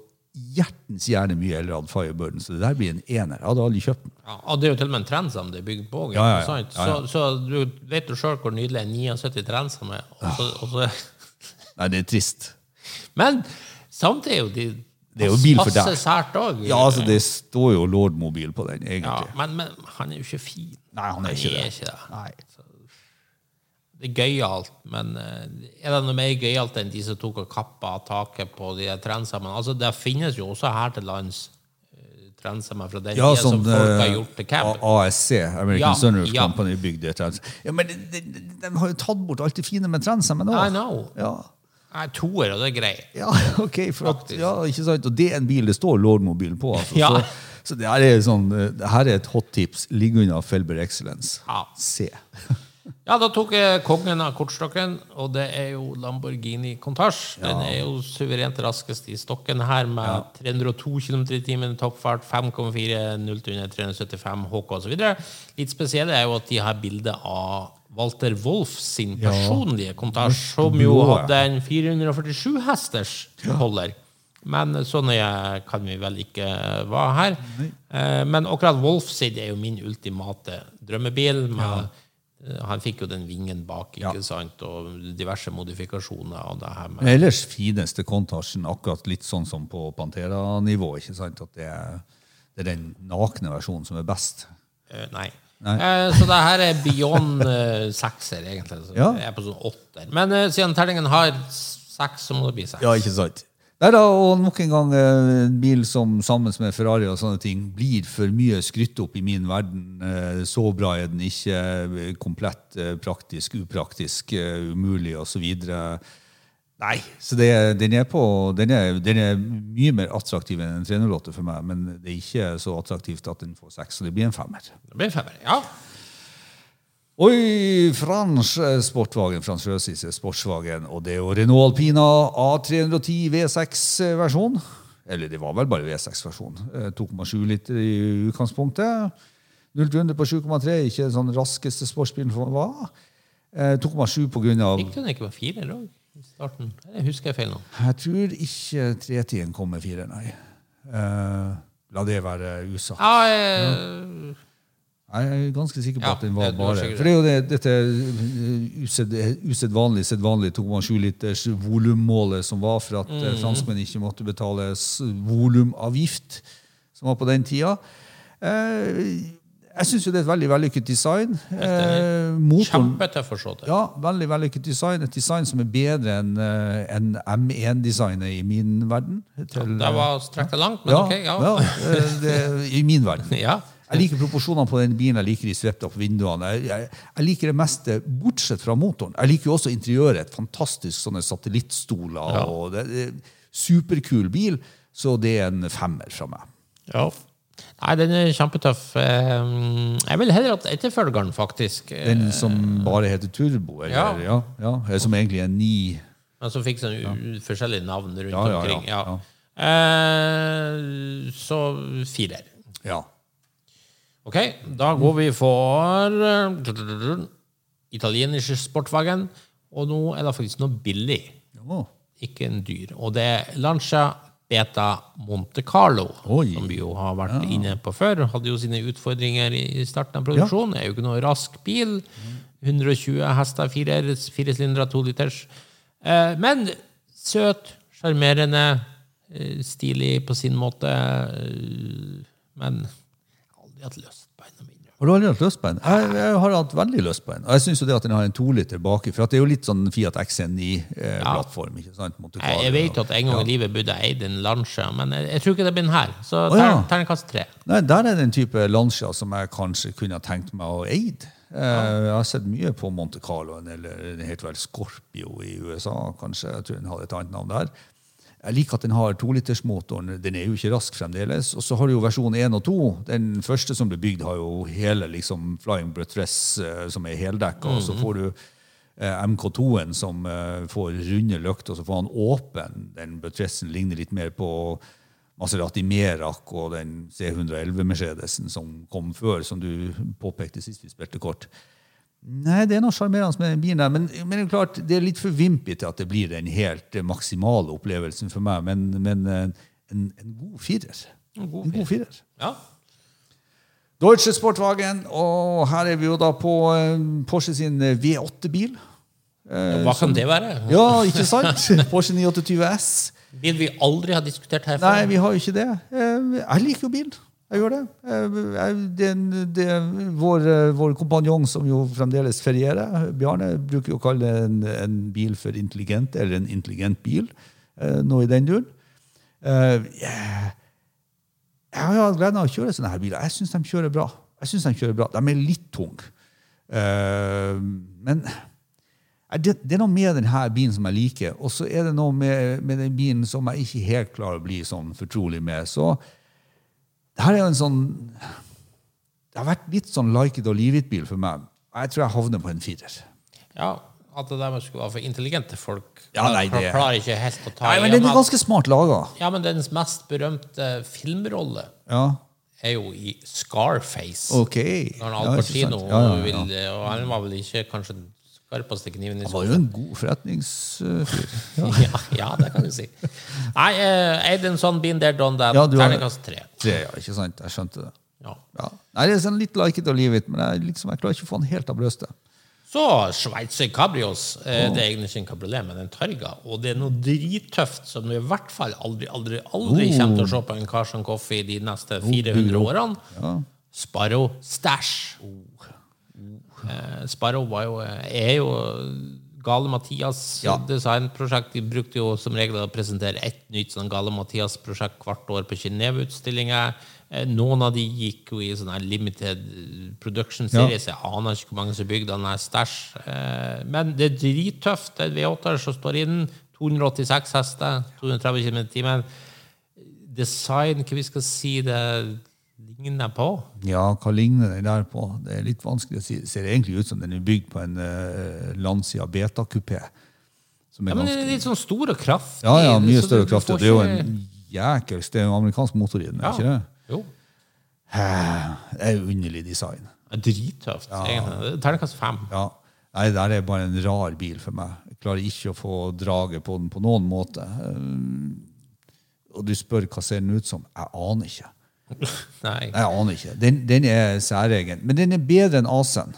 hjertens gjerne mye heller hatt Firebirden, så det der blir en ener. Jeg hadde aldri kjøpt den. ja, og det er jo til og med en Transam det er bygd på. Ja, ja, ja. Så, så du vet jo sjøl hvor nydelig en 79 Transam er. Også, og Nei, det er trist. men samtidig er jo de Det er jo bil for deg. Sært òg. Ja, altså Det står jo Lord-mobil på den, Ja, egentlig. men, men han er jo ikke fin. Nei, han er ikke det. ikke det. Nei. Det er gøyalt, men eh, er det noe mer gøyalt enn de som tok og kappa taket på de trendsemmene? Altså, det finnes jo også her til lands uh, fra den Ja, tida som sånn folk har eh, gjort til camp. ASC, American Ja, Sunroof ja. Company, bygde et. Ja, men de, de, de, har jo tatt bort alt det fine med trendsemmen nå. I know. Ja. Nei, toer, og det er greit. ja, ok. At, ja, ikke sant? Og det er en bil det står Lord-mobil på. Altså. Ja. Så, så det her er sånn, eh, det her er et hot tips. Ligg unna Felber Excellence. Ja. Se. Ja, da tok jeg kongen av kortstokken, og det er jo Lamborghini Contage. Den er jo suverent raskest i stokken her, med 302 km i timen toppfart, 5,4 0 til under 375 HK osv. Litt spesielt er jo at de har bilde av Walter Wolff sin personlige kontasj, som jo hadde en 447 hesters holder. Men så nøye kan vi vel ikke være her. Eh, Men akkurat Wolff sin er jo min ultimate drømmebil. Med, ja. Han fikk jo den vingen bak, ikke sant, og diverse modifikasjoner av det her. Med. Ellers fineste kontasjen, akkurat litt sånn som på Pantera-nivå. ikke sant? At det er, det er den nakne versjonen som er best. Eh, Nei. Eh, Så det her er beyond eh, sekser, egentlig. Så Ja. Jeg er på sånn åtter. Men eh, siden tellingen har seks, så må det bli seks. Ja, ikke sant? Nei da, og nok en gang eh, en bil som sammen med Ferrari og sånne ting blir for mye skrytt opp i min verden. Eh, Så bra er den ikke. eh, Komplett eh, praktisk, upraktisk, eh, umulig osv. Nei, så det, den, er på, den, er, den er mye mer attraktiv enn en 308 for meg, men det er ikke så attraktivt at den får seks, så det blir en femmer. Det blir en femmer. Ja. Oi, Frans Sportvagen, Sportwagen, Frans Røsis Sportswagen, og det er jo Renault Alpina A310 V6-versjon. Eller det var vel bare V6-versjon. 2,7 liter i utgangspunktet. 0-100 på 7,3, ikke den sånn raskeste sportsbilen for var. Eh, 2,7 på grunn av Gikk den ikke firer òg i starten? Eller husker jeg feil nå? Jeg tror ikke 310 kom med fire, nei. Uh, la det være usagt. Ja, jeg, Jeg er ganske sikker på Ja, at den var det- bare. For det er jo det, dette used- usedvanlig sedvanlig 2,7 liters volummålet som var for at Mm. eh, franskmenn ikke måtte betale volumavgift, som var på den tida. Eh, jeg syns jo det er et veldig vellykket design. Eh, Kjempetøff å se til. ja, veldig vellykket design. Et design som er bedre enn en M1-designet i min verden. Til, Det var strekt langt, men ja, ok. Ja. ja, eh, det, I min verden. Ja. Jeg liker proporsjonene på den bilen, jeg liker de svepte opp vinduene. Jeg, jeg, jeg liker det meste, bortsett fra motoren. Jeg liker jo også interiøret. Et fantastisk sånne satellittstoler. Ja. og det, det, Superkul bil, så det er en femmer fra meg. Ja. Nei, den er kjempetøff. Eh, Jeg vil heller at etterfølgeren, faktisk. eh, Den som bare heter Turbo, eller, Ja. ja. Ja, som egentlig er ni Men som fikk sånn ja. forskjellige navn rundt omkring. Ja. Eh, så firer. Ja. Ok, da går vi for eh, italienske sportwagen. Og nå er det faktisk noe billig, ikke en dyr. Og det er Lancia Beta Monte Carlo, Oi. som vi jo har vært inne på før. Hadde jo sine utfordringer i starten av produksjonen. Ja. er jo ikke noe rask bil. 120 hester, fire, sylindere, to liters. Eh, men søt, sjarmerende, eh, stilig på sin måte. eh, Men aldri hatt lyst på en av mine. Har du aldri hatt lyst på en? Jeg, jeg har hatt veldig lyst på en. Og jeg syns det at den har en toliter baki, for det er jo litt sånn Fiat XNI-plattform. ikke sant? Jeg, jeg vet at en gang i livet burde jeg eid en Lancia, men jeg, jeg tror ikke det blir den her. Så ter ja. ter- terningkast tre. Nei, Der er det en type Lancia som jeg kanskje kunne tenkt meg å eid. Ja. Jeg har sett mye på Monte Carlo, eller den heter vel Scorpio i USA, kanskje. Jeg tror den hadde et annet navn der. Jeg liker at den har tolitersmotoren. Den er jo ikke rask fremdeles. Og så har du jo versjon 1 og 2. Den første som ble bygd, har jo hele liksom, Flying Buttress eh, som er heldekka. Og så får du eh, MK2-en som eh, får runde løkter, og så får han åpen. Den buttressen ligner litt mer på Maserati Merak og den C111 Mercedesen som kom før, som du påpekte sist vi spilte kort. Nei, det er noe sjarmerende med den bilen der, men, men det er klart, det er litt for vimpy til at det blir den helt maksimale opplevelsen for meg, men, men eh, en, en god firer. En god god firer. Ja. Deutsche Sportwagen, og her er vi jo da på eh, Porsche sin eh, V8-bil. Hva kan det være? Ja, ikke sant? Porsche 928 S. Bil vi aldri har diskutert her Nei, vi har jo ikke det. Jeg liker jo bil. Jeg gjør det. Jeg- Det, det, vår, eh, vår kompanjong som jo fremdeles ferierer, Bjarne, bruker jo å kalle en, en bil for intelligent, eller en intelligent bil. eh, Noe i den duren. Eh, jeg har jo hatt gleden av å kjøre sånne her biler. Jeg syns de kjører bra. Jeg synes De kjører bra. De er litt tunge. Eh, Men Det, det er noe med denne bilen som jeg liker, og så er det noe med, med den bilen som jeg ikke helt klarer å bli sånn fortrolig med. Så det her er jo en sånn Det har vært litt sånn like it or leave it-bil for meg. Jeg tror jeg havner på en firer. Ja, at det der skulle være for intelligente folk. Ja, nei, det- Klar- Klarer ikke helt å ta Nei, men den er ganske smart laga. Ja, men dens mest berømte filmrolle Ja, er jo i Scarface. ok. Når Al Pacino ja, ja, ja. vil Og han var vel ikke kanskje den skarpeste kniven i Han var jo en god forretningsfyr. Ja. ja, ja, det kan du si. Nei, uh, Aiden sånn been there, done that. Ja, Terningkast tre. Tre, ja, ikke sant? Jeg skjønte det. Ja. Ja. Nei, det er sånn litt like it or leave it, men jeg, liksom, jeg klarer ikke å få den helt av brøstet. Så Sveitser Cabrios. eh, Det er egentlig ikke en kabriolet, men en Targa. Og det er noe drittøft som du i hvert fall aldri aldri, aldri Oh. kommer til å se på en Carson Coffee de neste 400 årene. Sparrow Stash. Eh, Sparrow jo, er jo Gale Mathias Ja. designprosjekt. De brukte jo som regel å presentere ett nytt sånn Gale Mathias-prosjekt hvert år på Genéve-utstillinger. Eh, Noen av de gikk jo i sånn her limited production series. Jeg aner ikke hvor mange som bygde den stæsj. Eh, Men det er drittøft. Det er V8-er som står inn. 286 hester, 230 km i timen. Design, hva vi skal si det ligner på? Ja, hva ligner den der på? Det er litt vanskelig å si. Det ser egentlig ut som den er bygd på en uh, Lancia Beta-kupé. Er Ja, men ganske litt sånn stor og kraftig. Ja, ja, mye større og kraftig. Det er jo en jækels Det er jo amerikansk motor i den, Ja. ikke det? Jo. Det er jo underlig design. Drittøft, egentlig. Er Terningkast fem. Ja. Nei, det der er bare en rar bil for meg. Jeg klarer ikke å få draget på den på noen måte. Eh, Og du spør hva ser den ut som? Jeg aner ikke. Nei. Jeg aner ikke. Den, den er særegen. Men den er bedre enn AC-en.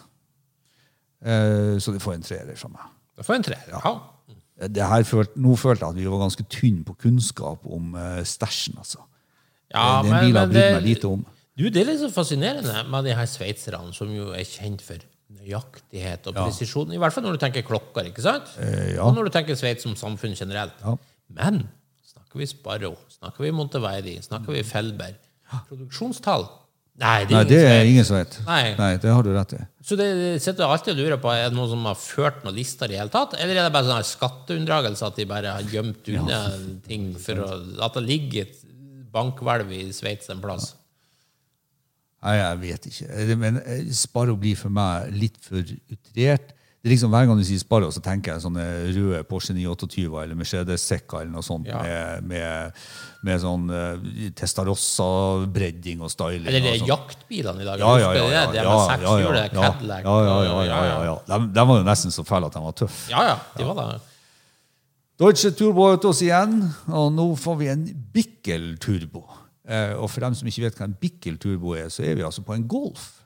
Eh, Så du får en treer fra meg. Det får en treer. Ja. Det følte, nå følte jeg at vi var ganske tynne på kunnskap om uh, stæsjen. Altså. Ja, den men- men det- meg lite om. Du, Det er litt så fascinerende med de her sveitserne, som jo er kjent for nøyaktighet og presisjon. I hvert fall når du tenker klokker, ikke sant? ja. Og når du tenker Sveits som samfunn generelt. Ja. Men snakker vi Sparrow, snakker vi Monteverdi, snakker vi Felber Produksjonstall? Nei, det er Nei, det er som ingen som vet. Nei. Nei, det har du rett i. Så det sitter alltid og lurer på, er det noen som har ført noen lister i hele tatt? Eller er det bare sånn skatteunndragelse, at de bare har gjemt unna ting for å, at det ligger et bankhvelv i Sveits en plass? Nei, jeg vet ikke. Det- Men eh, Sparrow bli for meg litt for utrert. Det er liksom Hver gang du sier Sparrow, så tenker jeg sånne røde Porsche 928 eller Mercedes-sekker eller noe sånt Ja. med, med, med sånn uh, Testarossa-bredding og styling. Eller det er sånt. jaktbilene i dag. Ja, ja, ja. ja, det? Det ja, med ja, Cadillac. ja, ja, ja. De, de var jo nesten så fæle at de var tøffe. Ja, ja, de var det. Deutsche Turbo Autos igjen, og nå får vi en Bickel Turbo. Eh, og for dem som ikke vet hva en Bickel Turbo er, så er vi altså på en Golf.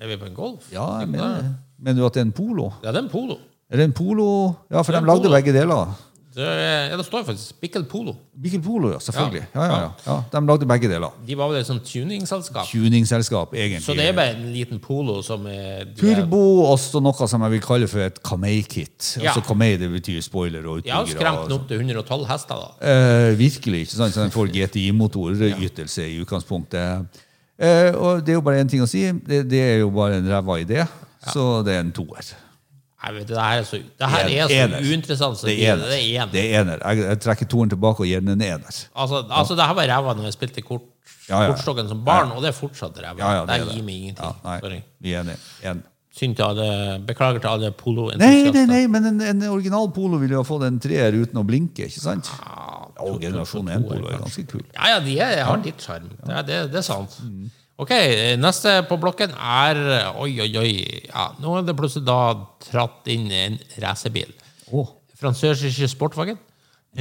Er vi på en Golf? Ja, jeg mener, det? mener du at det er en Polo? Ja, det er en Polo. Er det en Polo? Ja, for de lagde Polo. begge deler. Det, er- ja, det står faktisk Bickel Polo. Bickel Polo, ja, selvfølgelig. Ja. Ja, ja, ja. ja, De lagde begge deler. De var vel et sånt tuningsselskap. Tuningsselskap, egentlig. Så det er bare en liten Polo som er Turbo, også noe som jeg vil kalle for et Kamei-kit. Ja. Altså Kamei, det betyr spoiler og De har skremt og den opp til 112 hester, da. Eh, virkelig, ikke sant? Så den får GTI-motorytelse i utgangspunktet. Eh, og det er jo bare én ting å si. Det, det er jo bare en ræva idé. Så det er en toer. Vet, det her er så, det her er så Ener. uinteressant. Så Det er er ener. det er ener. Det er ener. Jeg, jeg trekker toeren tilbake og gir den en ener. Altså, altså, det her var ræva når jeg spilte kort, Ja, ja, kortstokken som barn, og det er fortsatt ræva. Ja, ja, det det gir meg ingenting. Ja, nei, vi er enige. Synd til alle, beklager til alle Nei, nei, nei, men en, en original Polo ville jo ha fått en treer uten å blinke, ikke sant? Ja, generasjon 1-Polo er ganske kul. Ja, ja, de er, har litt sjarm. Det, det, det er sant. Mm. Ok, neste på blokken er Oi, oi, oi. Ja, nå er det plutselig da tratt inn en racerbil. Oh. Fransøsiske Sportwagen.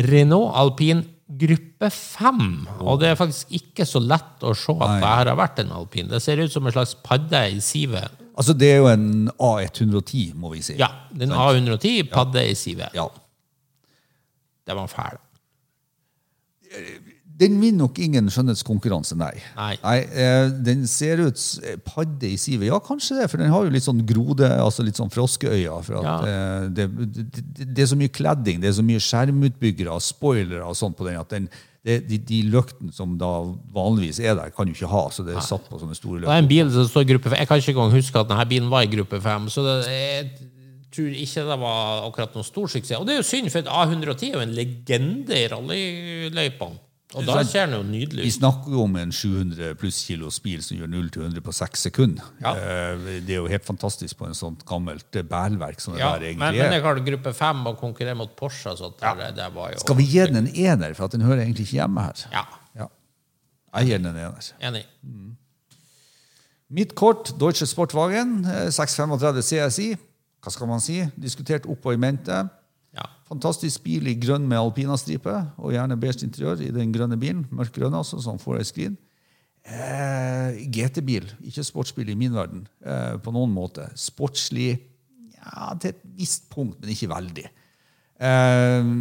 Renault Alpin gruppe 5. Og det er faktisk ikke så lett å se at det her har vært en alpin. Det ser ut som en slags padde i sivet. Altså, det er jo en A110, må vi si. Ja, den A110 padde i sivet. Ja. Det var fæl. Den vinner nok ingen skjønnhetskonkurranse, nei. Nei. eh, den ser ut eh, padde i sivet. Ja, kanskje det, for den har jo litt sånn grode, altså litt sånn froskeøyne. For at, Ja. eh, det, det, det er så mye kledding, det er så mye skjermutbyggere, spoilere og sånt på den, at den, det, de, de løktene som da vanligvis er der, kan du ikke ha, så det er satt på sånne store Det er en bil som står i gruppe 5. Jeg kan ikke engang huske at denne bilen var i gruppe 5. Så det, jeg tror ikke det var akkurat noen stor suksess. Og det er jo synd, for A110 er jo en legende i rallyløypene. Og da ser den jo nydelig ut. Vi snakker jo om en 700 pluss kilos bil som gjør 0 til 100 på 6 sekunder. Ja. Eh, Det er jo helt fantastisk på en sånt gammelt eh, bælverk som det Ja, der men, egentlig men er. jeg har gruppe 5 og konkurrere mot Porsche. Var jo Skal vi gi den en ener, for at den hører egentlig ikke hjemme her? Ja, Ja. Jeg gir den en ener. enig. Mitt kort, Deutsche Sportwagen, eh, 635 CSI. Hva skal man si? Diskutert opp og i mente. Ja. Fantastisk bil i grønn med alpinastripe, og gjerne beige interiør i den grønne bilen. Mørk grønn, altså, som får ei skrin. Eh, GT-bil, ikke sportsbil i min verden, eh, på noen måte. Sportslig ja, til et visst punkt, men ikke veldig. Eh,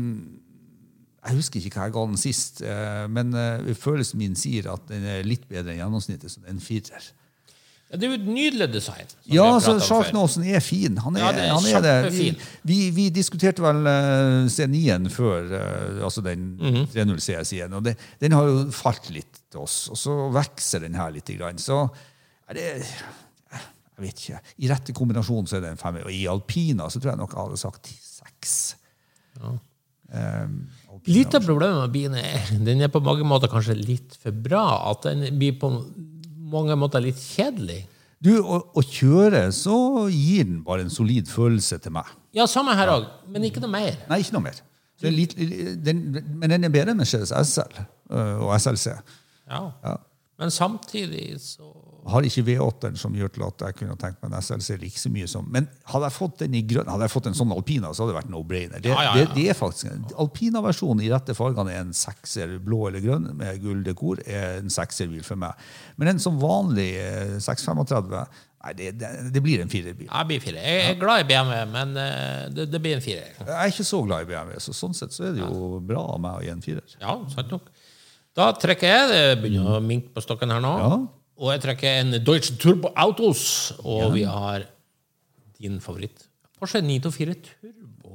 jeg husker ikke hva jeg ga den sist, eh, men eh, følelsen min sier at den er litt bedre enn gjennomsnittet, så det er en firer. Ja, Det er jo et nydelig design. Ja, så altså. Sharknosen er fin. Han er, Ja, det er han er det. Vi, vi, diskuterte vel eh, C9-en før, eh, altså den Mhm. 3.0 CS-en, og det, den har jo falt litt til oss. Og så vokser den her litt. Så er det Jeg vet ikke. I rette kombinasjon så er det en femmer. Og i alpina så tror jeg nok jeg hadde sagt seks. Um, alpina- Litt av problemet med bilen er den er på mange måter kanskje litt for bra. At den blir på mange måter litt kjedelig. Du, å, å kjøre, så gir den bare en solid følelse til meg. Ja, samme her òg, men ikke noe mer. Nei, ikke noe mer. Er litt, den, men den er bedre enn Mercedes SL øh, og SLC. Ja. Ja. Men samtidig så Har ikke V8-en som gjør til at jeg kunne tenkt meg en SLC like så mye som Men hadde jeg fått den i grønn, hadde jeg fått en sånn alpina, så hadde det vært no-brainer. Det, Ja, ja, ja. det, det er faktisk en Alpina-versjonen i rette fargene er en sekser, blå eller grønn, med gulldekor, er en sekserbil for meg. Men en som vanlig eh, 635 Nei, det, det, det blir en firerbil. Jeg blir fire. Jeg er glad i BMW, men eh, det, det blir en firer. Jeg er ikke så glad i BMW, så sånn sett så er det jo bra av meg å gi en firer. Ja, sant nok. Da trekker jeg det. Begynner å minke på stokken her nå. Ja. Og jeg trekker en Deutsche Turbo Autos. Og vi har din favoritt. Porsche 924 Turbo.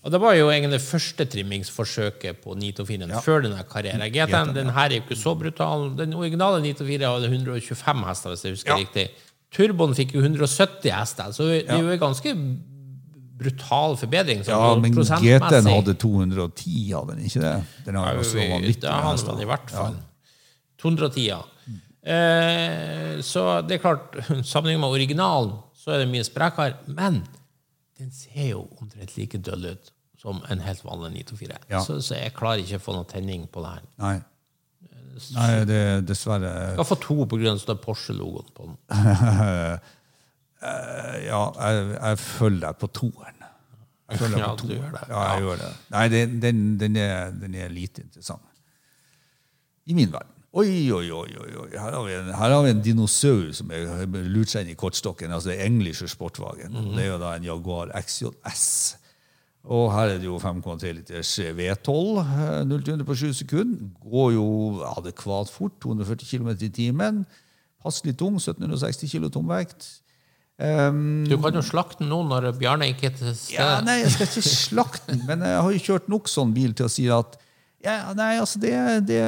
Og det var jo egentlig det første trimmingsforsøket på 924 før denne karrieren. GT-en den her er jo ikke så brutal. Den originale 924 hadde 125 hester, hvis jeg husker Ja. riktig. Turboen fikk jo 170 hester, så det er jo en ganske brutal forbedring. sånn Ja, men. GT-en hadde 210, hadde den ikke det? Den har jo så vanvittig hester. Ja, han i hvert fall. 210, ja. Eh, så det er klart, sammenlignet med originalen, så er det mye sprekere. Men den ser jo omtrent like døll ut som en helt vanlig 924. Ja. Så, så jeg klarer ikke å få noe tenning på det her. Nei. Nei, det er dessverre Jeg skal få to står Porsche-logoen på den. Ja, jeg, jeg følger deg på toeren. Jeg følger deg Ja, på toeren. gjør det. Ja, jeg gjør det. Nei, den, den, den, er, den er lite interessant. I min verden. Oi, oi, oi, oi. Her, har vi en, har vi en dinosaur som har lurt seg inn i kortstokken. altså Englischer Sportwagen. Mhm. Det er jo da en Jaguar XJS. Og her er det jo 5,3 liters V12. eh, 0 til 100 på 7 sekunder. Går jo adekvat fort. 240 km i timen. Passelig tung. 1760 kg tomvekt. Um, Du kan jo slakte den nå når Bjarne ikke er til stede. ja, nei, jeg skal ikke slakte den, men jeg har jo kjørt nok sånn bil til å si at ja, nei, altså det, det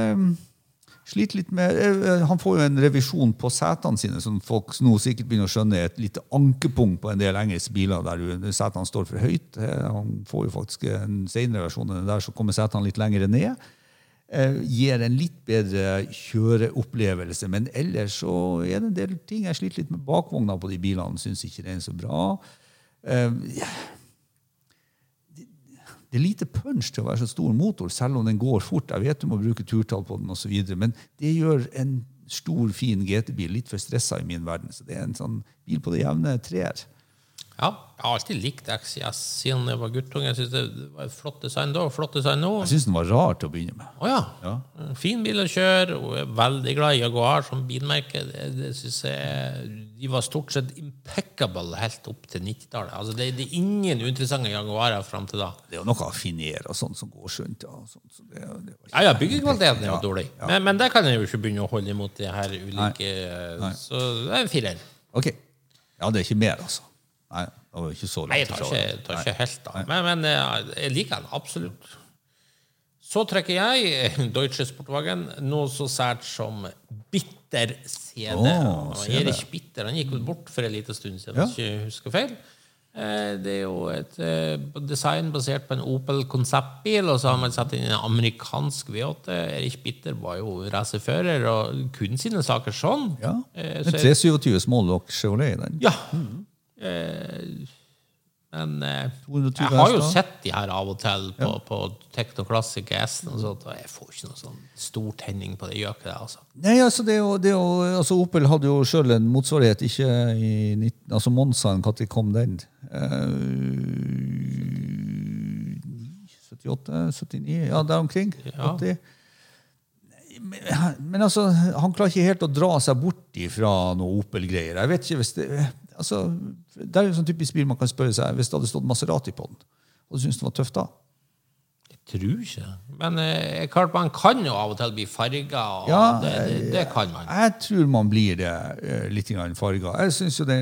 sliter litt med eh, Han får jo en revisjon på setene sine, som folk nå sikkert begynner å skjønne er et lite ankepunkt på en del engelske biler der setene står for høyt. Eh, Han får jo faktisk en senere versjon enn der, så kommer setene litt lenger ned. Eh, gir en litt bedre kjøreopplevelse, men ellers så er det en del ting jeg sliter litt med bakvogna på de bilene. Syns ikke den er så bra. Uh, ja. Det er lite punch til å være så stor motor, selv om den går fort. Jeg vet du må bruke turtall på den, og så videre, men det gjør en stor, fin GT-bil litt for stressa i min verden. Så det er en sånn bil på det jevne treer. Ja, jeg har alltid likt XIS siden jeg var guttunge. Jeg synes det var et flott design da, og flott design nå. Jeg syns den var rar til å begynne med. Å ja. Ja. Fin bil å kjøre, og jeg er veldig glad i Jaguar som bilmerke. Det, det synes jeg, De var stort sett impeccable helt opp til 90-tallet. Altså, det, det er ingen uinteressante Jaguarer fram til da. Det er jo noe affinere og sånt som går skjønt. Ja, sånt, så det, det. Ja, ja, byggekvaliteten er jo dårlig. Men, men det kan jeg jo ikke begynne å holde imot de her ulike Så det er en firer. Ok. Ja, det er ikke mer, altså. Nei, det var ikke så langt. Nei, jeg tar ikke, tar ikke helt da. Men, men jeg liker den absolutt. Så trekker jeg Deutsche Sportwagen noe så sært som bitter CD. Og CD. Bitter han gikk vel bort for en liten stund siden, Ja. hvis jeg ikke husker feil. Eh, Det er jo et eh, design basert på en Opel konseptbil, og så har man satt inn en amerikansk V8. Erich Bitter var jo racerfører og kunne sine saker sånn. Ja. Eh, En så 327 Smalllock Chevrolet, den. ja. Eh, men eh, jeg har jo sett de her av og til på, på Technoclassic S, og jeg får ikke noe sånn stor tenning på det Gjør ikke det, altså. Nei, altså, det jo, det jo, altså Opel hadde jo sjøl en motsvarighet, ikke i 19, altså Monzaen, når kom den? Uh, 78? 79? Ja, der omkring. Ja. 80. Men, men altså, han klarer ikke helt å dra seg bort fra noe Opel-greier. Jeg vet ikke hvis det altså, Det er jo sånn typisk bil man kan spørre seg hvis det hadde stått Maserati på den. Og du syns den var tøff da? Jeg tror ikke. Men eh, klart man kan jo av og til bli farga, Ja, det, det, det kan man. Jeg tror man blir det eh, litt farga. Jeg synes jo det,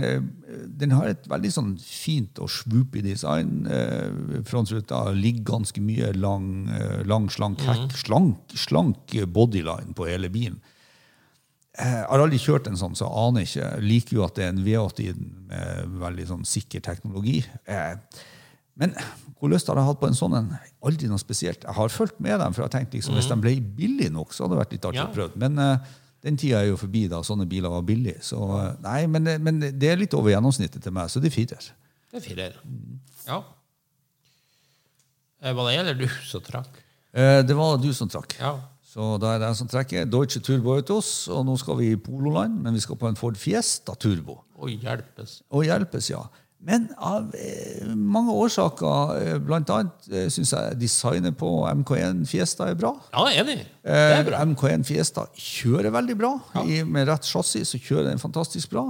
Den har et veldig sånn fint og swoopy design. Eh, Frontruta ligger ganske mye lang, eh, lang slank hekk. Slank, slank bodyline på hele bilen. Jeg har aldri kjørt en sånn, så jeg aner ikke. Jeg liker jo at det er en V8 i den med veldig sånn sikker teknologi. Eh, Men hvor lyst har jeg hatt på en sånn en? Aldri noe spesielt. Jeg har fulgt med dem, for jeg har tenkt liksom, hvis de ble billig nok, så hadde det vært litt artig Ja. å prøve. Men eh, den tida er jo forbi da sånne biler var billige. Så eh, nei, men, men det er litt over gjennomsnittet til meg, så det er firer. Det er firer. Ja. hva Var det jeg eller du som trakk? Eh, det var du som trakk. Ja. Så da er det jeg som trekker. Deutsche Turbo Autos, og nå skal vi i Pololand, men vi skal på en Ford Fiesta Turbo. Og hjelpes. Og hjelpes, ja. Men av eh, mange årsaker, bl.a. annet eh, syns jeg designet på MK1 Fiesta er bra. Ja, enig. Det er bra. Eh, MK1 Fiesta kjører veldig bra. I, med rett chassis så kjører den fantastisk bra.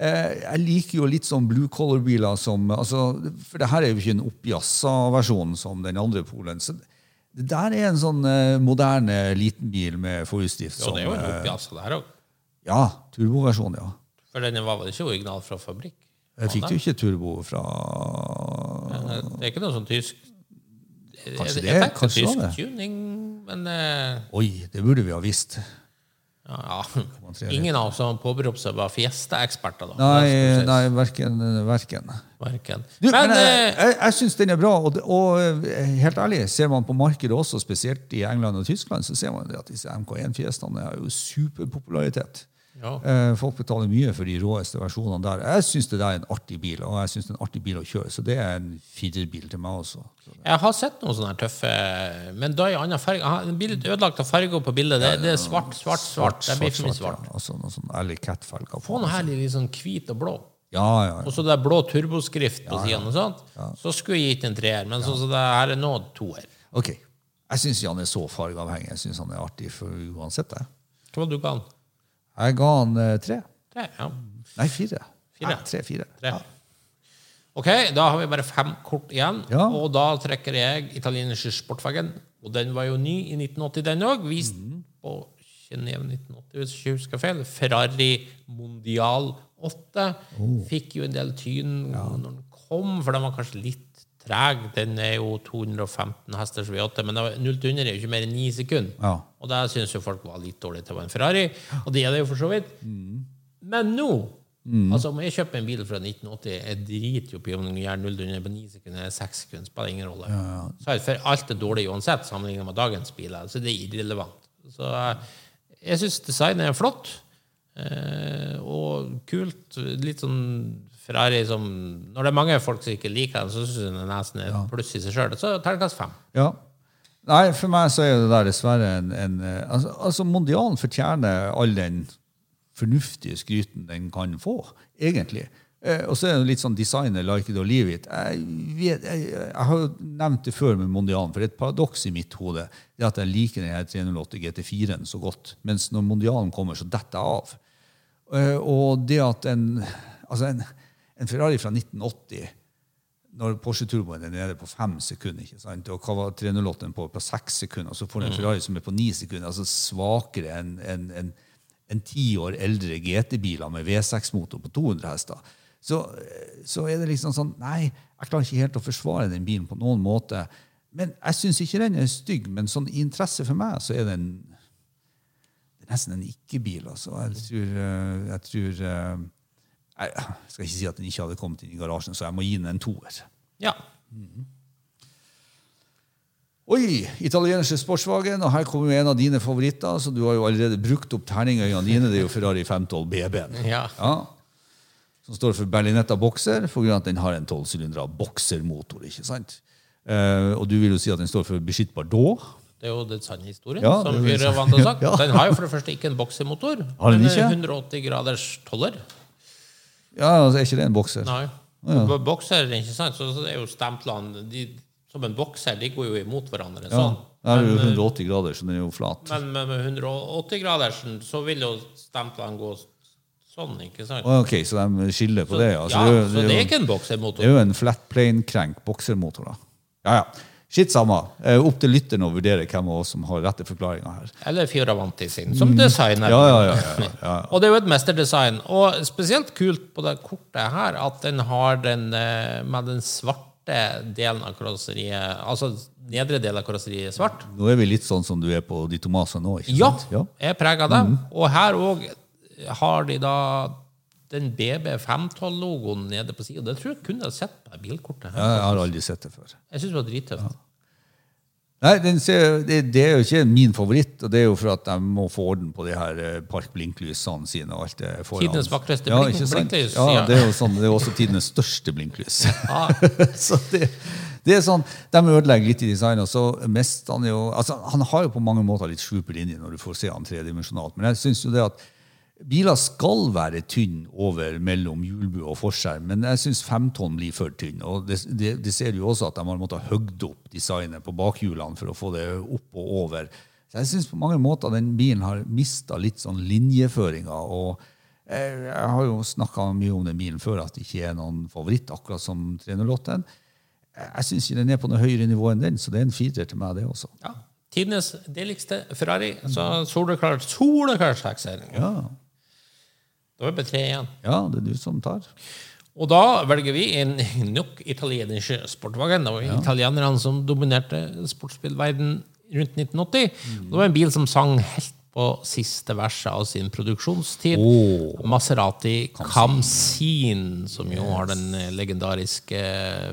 Eh, jeg liker jo litt sånn blue color-biler som altså, For det her er jo ikke en oppjassa versjon som den andre Polen. Så det der er en sånn eh, moderne liten bil med forhjulsdrift. Jo, det er jo en eh, oppjazz det her òg. Ja, turboversjon, ja. For den var vel ikke original fra fabrikk? Jeg fikk jo ikke turbo fra Eh, Det er ikke noe sånn tysk Kanskje det, Jeg tenkte kanskje tysk det. tuning, men eh, Oi, det burde vi ha visst. ja, ja. Ingen av oss som påberopte seg var Fiesta-eksperter. da. Nei, nei verken. verken. Verken. Du, Men, men, jeg, eh, jeg, jeg syns den er bra. Og, og eh, helt ærlig, ser man på markedet også, spesielt i England og Tyskland, så ser man at disse MK1-fiestene har jo superpopularitet. ja. Eh, Folk betaler mye for de råeste versjonene der. Jeg syns det er en artig bil, og jeg synes det er en artig bil å kjøre. Så det er en firerbil til meg også. Jeg har sett noen sånne tøffe Men da i annen farge. En bil ødelagt av farger på bildet. Det, det er svart, svart, svart. Det blir for mye svart. Ja. Altså noe sånn Alley Cat-felger Få noe herlig litt sånn hvit og blå. Ja, ja, Og så det er blå turboskrift på ja. sånt. Så skulle jeg gitt en treer, men sånn så det her er nå, toer. Ok. Jeg syns Jan er så fargeavhengig. Jeg syns han er artig for uansett. Jeg. Hva var det du ga han? Jeg ga han uh, tre. Tre? Ja. Nei, fire. Fire. Nei, tre, fire. Tre. Ja. Ok, da har vi bare fem kort igjen. Ja. Og da trekker jeg italienske Sportwagen. Og den var jo ny i 1980, den òg. Vist mm. på Genéve 1980, hvis jeg ikke husker feil. Ferrari Mondial 8. Oh. Fikk jo en del tyn når den kom, for den var kanskje litt treg. Den er jo 215 hesters V8, men det 0 til 100 er jo ikke mer enn 9 sekunder. Ja. Og der syns jo folk var litt dårlig til å være en Ferrari, og det er det jo for så vidt. Mm. Men nå Altså Om jeg kjøper en bil fra 1980, jeg driter jo på om den gjør 0 til 100 på 9 sekunder eller 6 sekunder. Spiller ingen rolle. Ja, ja. Så for alt er dårlig uansett sammenlignet med dagens biler, så det er irrelevant. Så eh, jeg syns designet er flott. Eh, og kult. Litt sånn Ferrari som Når det er mange folk som ikke liker den, så syns jeg den nesten er et pluss i seg sjøl. Så terningkast fem. Ja. Nei, for meg så er det der dessverre en, en eh, altså, altså, Mondialen fortjener all den fornuftige skryten den kan få, egentlig. Eh, og så er det litt sånn designer like it or leave it. Jeg, vet, jeg, jeg har jo nevnt det før med Mondialen, for det er et paradoks i mitt hode det er at jeg liker den her 308 GT4-en så godt, mens når Mondialen kommer, så detter jeg av. Eh, og det at en, altså en, en Ferrari fra 1980 når Porsche Turboen er nede på fem sekunder, ikke sant? og hva var 308 på, på seks sekunder, og så får du en Ferrari som er på ni sekunder, altså svakere enn en, en, en ti år eldre GT-biler med V6-motor på 200 hester, så, så er det liksom sånn Nei, jeg klarer ikke helt å forsvare den bilen på noen måte. Men jeg syns ikke den er stygg, men sånn i interesse for meg så er den nesten en ikke-bil. altså. Jeg tror, eh, jeg tror eh, Jeg skal ikke si at den ikke hadde kommet inn i garasjen, så jeg må gi den en toer. Ja. Oi! Italienske sportsvagen. og her kommer jo en av dine favoritter. Så du har jo allerede brukt opp terningøyene dine. Det er jo Ferrari 512 BB-en. Ja. Som står for Berlinetta Boxer, for grunn av at den har en 12-sylindra boksermotor. ikke sant? Eh, og du vil jo si at den står for beskyttbar Bardot. Det er jo den sanne historien, Ja, som vi er vant til å sagt. Ja. Den har jo for det første ikke en boksemotor. Har den ikke? 180 graders toller. Ja, altså, Er ikke det en bokser? Nei. Ja. Bokser, ikke sant? Så så det er jo stemplene de, Som en bokser, de går jo imot hverandre. Ja, Sånn. det er jo eh, 180 grader, så den er jo flat. Men med, med 180-gradersen så vil jo stemplene gå sånn, ikke sant? Ok, Så de skiller på det? ja. ja, det, er jo- så det er ikke en det er jo en flat plane crank boksermotor, da. Ja, ja. Skitt samme. Eh, Opp til lytteren å vurdere hvem av oss som har rette forklaringa her. Eller Fioravanti sin, som designer. Mm. Ja, ja, ja. Og det er jo et mesterdesign. Og spesielt kult på det kortet her at den har den eh, med den svarte delen av karosseriet, altså nedre del av karosseriet er svart. Nå er vi litt sånn som du er på Di Tomasa nå, ikke Ja, sant? Ja. jeg er prega av det. Og her òg har de da den BB512-logoen nede på sida. Det tror jeg kun jeg har sett på bilkortet. her. Ja, Jeg har aldri sett det før. Jeg syns det var drittøft. Nei, den ser, det, det er jo ikke min favoritt, og det er jo for at de må få orden på de her eh, parkblinklysene sine. og alt det foran. Tidenes vakreste ja, blink- sant? blinklys, Ja, ja. det er jo sånn, det er også tidenes største blinklys. Ja. så det, det er sånn, De ødelegger litt i designet. og så mest Han jo, altså han har jo på mange måter litt sjuper linje når du får se han tredimensjonalt. Men jeg synes jo det at biler skal være tynne over mellom hjulbue og forskjerm, men jeg syns femtonn blir for tynn. og det, det, det ser du også at de har måttet hogd opp designet på bakhjulene for å få det opp og over. Så jeg syns på mange måter den bilen har mista litt sånn linjeføringa. og jeg, jeg har jo snakka mye om den bilen før, at det ikke er noen favoritt, akkurat som 308-en. Jeg syns ikke den er på noe høyere nivå enn den, så det er en firer til meg, det også. Ja. Tidenes deligste Ferrari. Så soleklar soleklar sekser. Ja, Da er det bare tre igjen. ja det er du som tar. Og da velger vi en nok italiensk sportwagen. Det var italienerne som dominerte sportsbilverden rundt 1980. Det var en bil som sang helt på siste verset av sin produksjonstid. Oh. Maserati Camsin, som jo har den eh, legendariske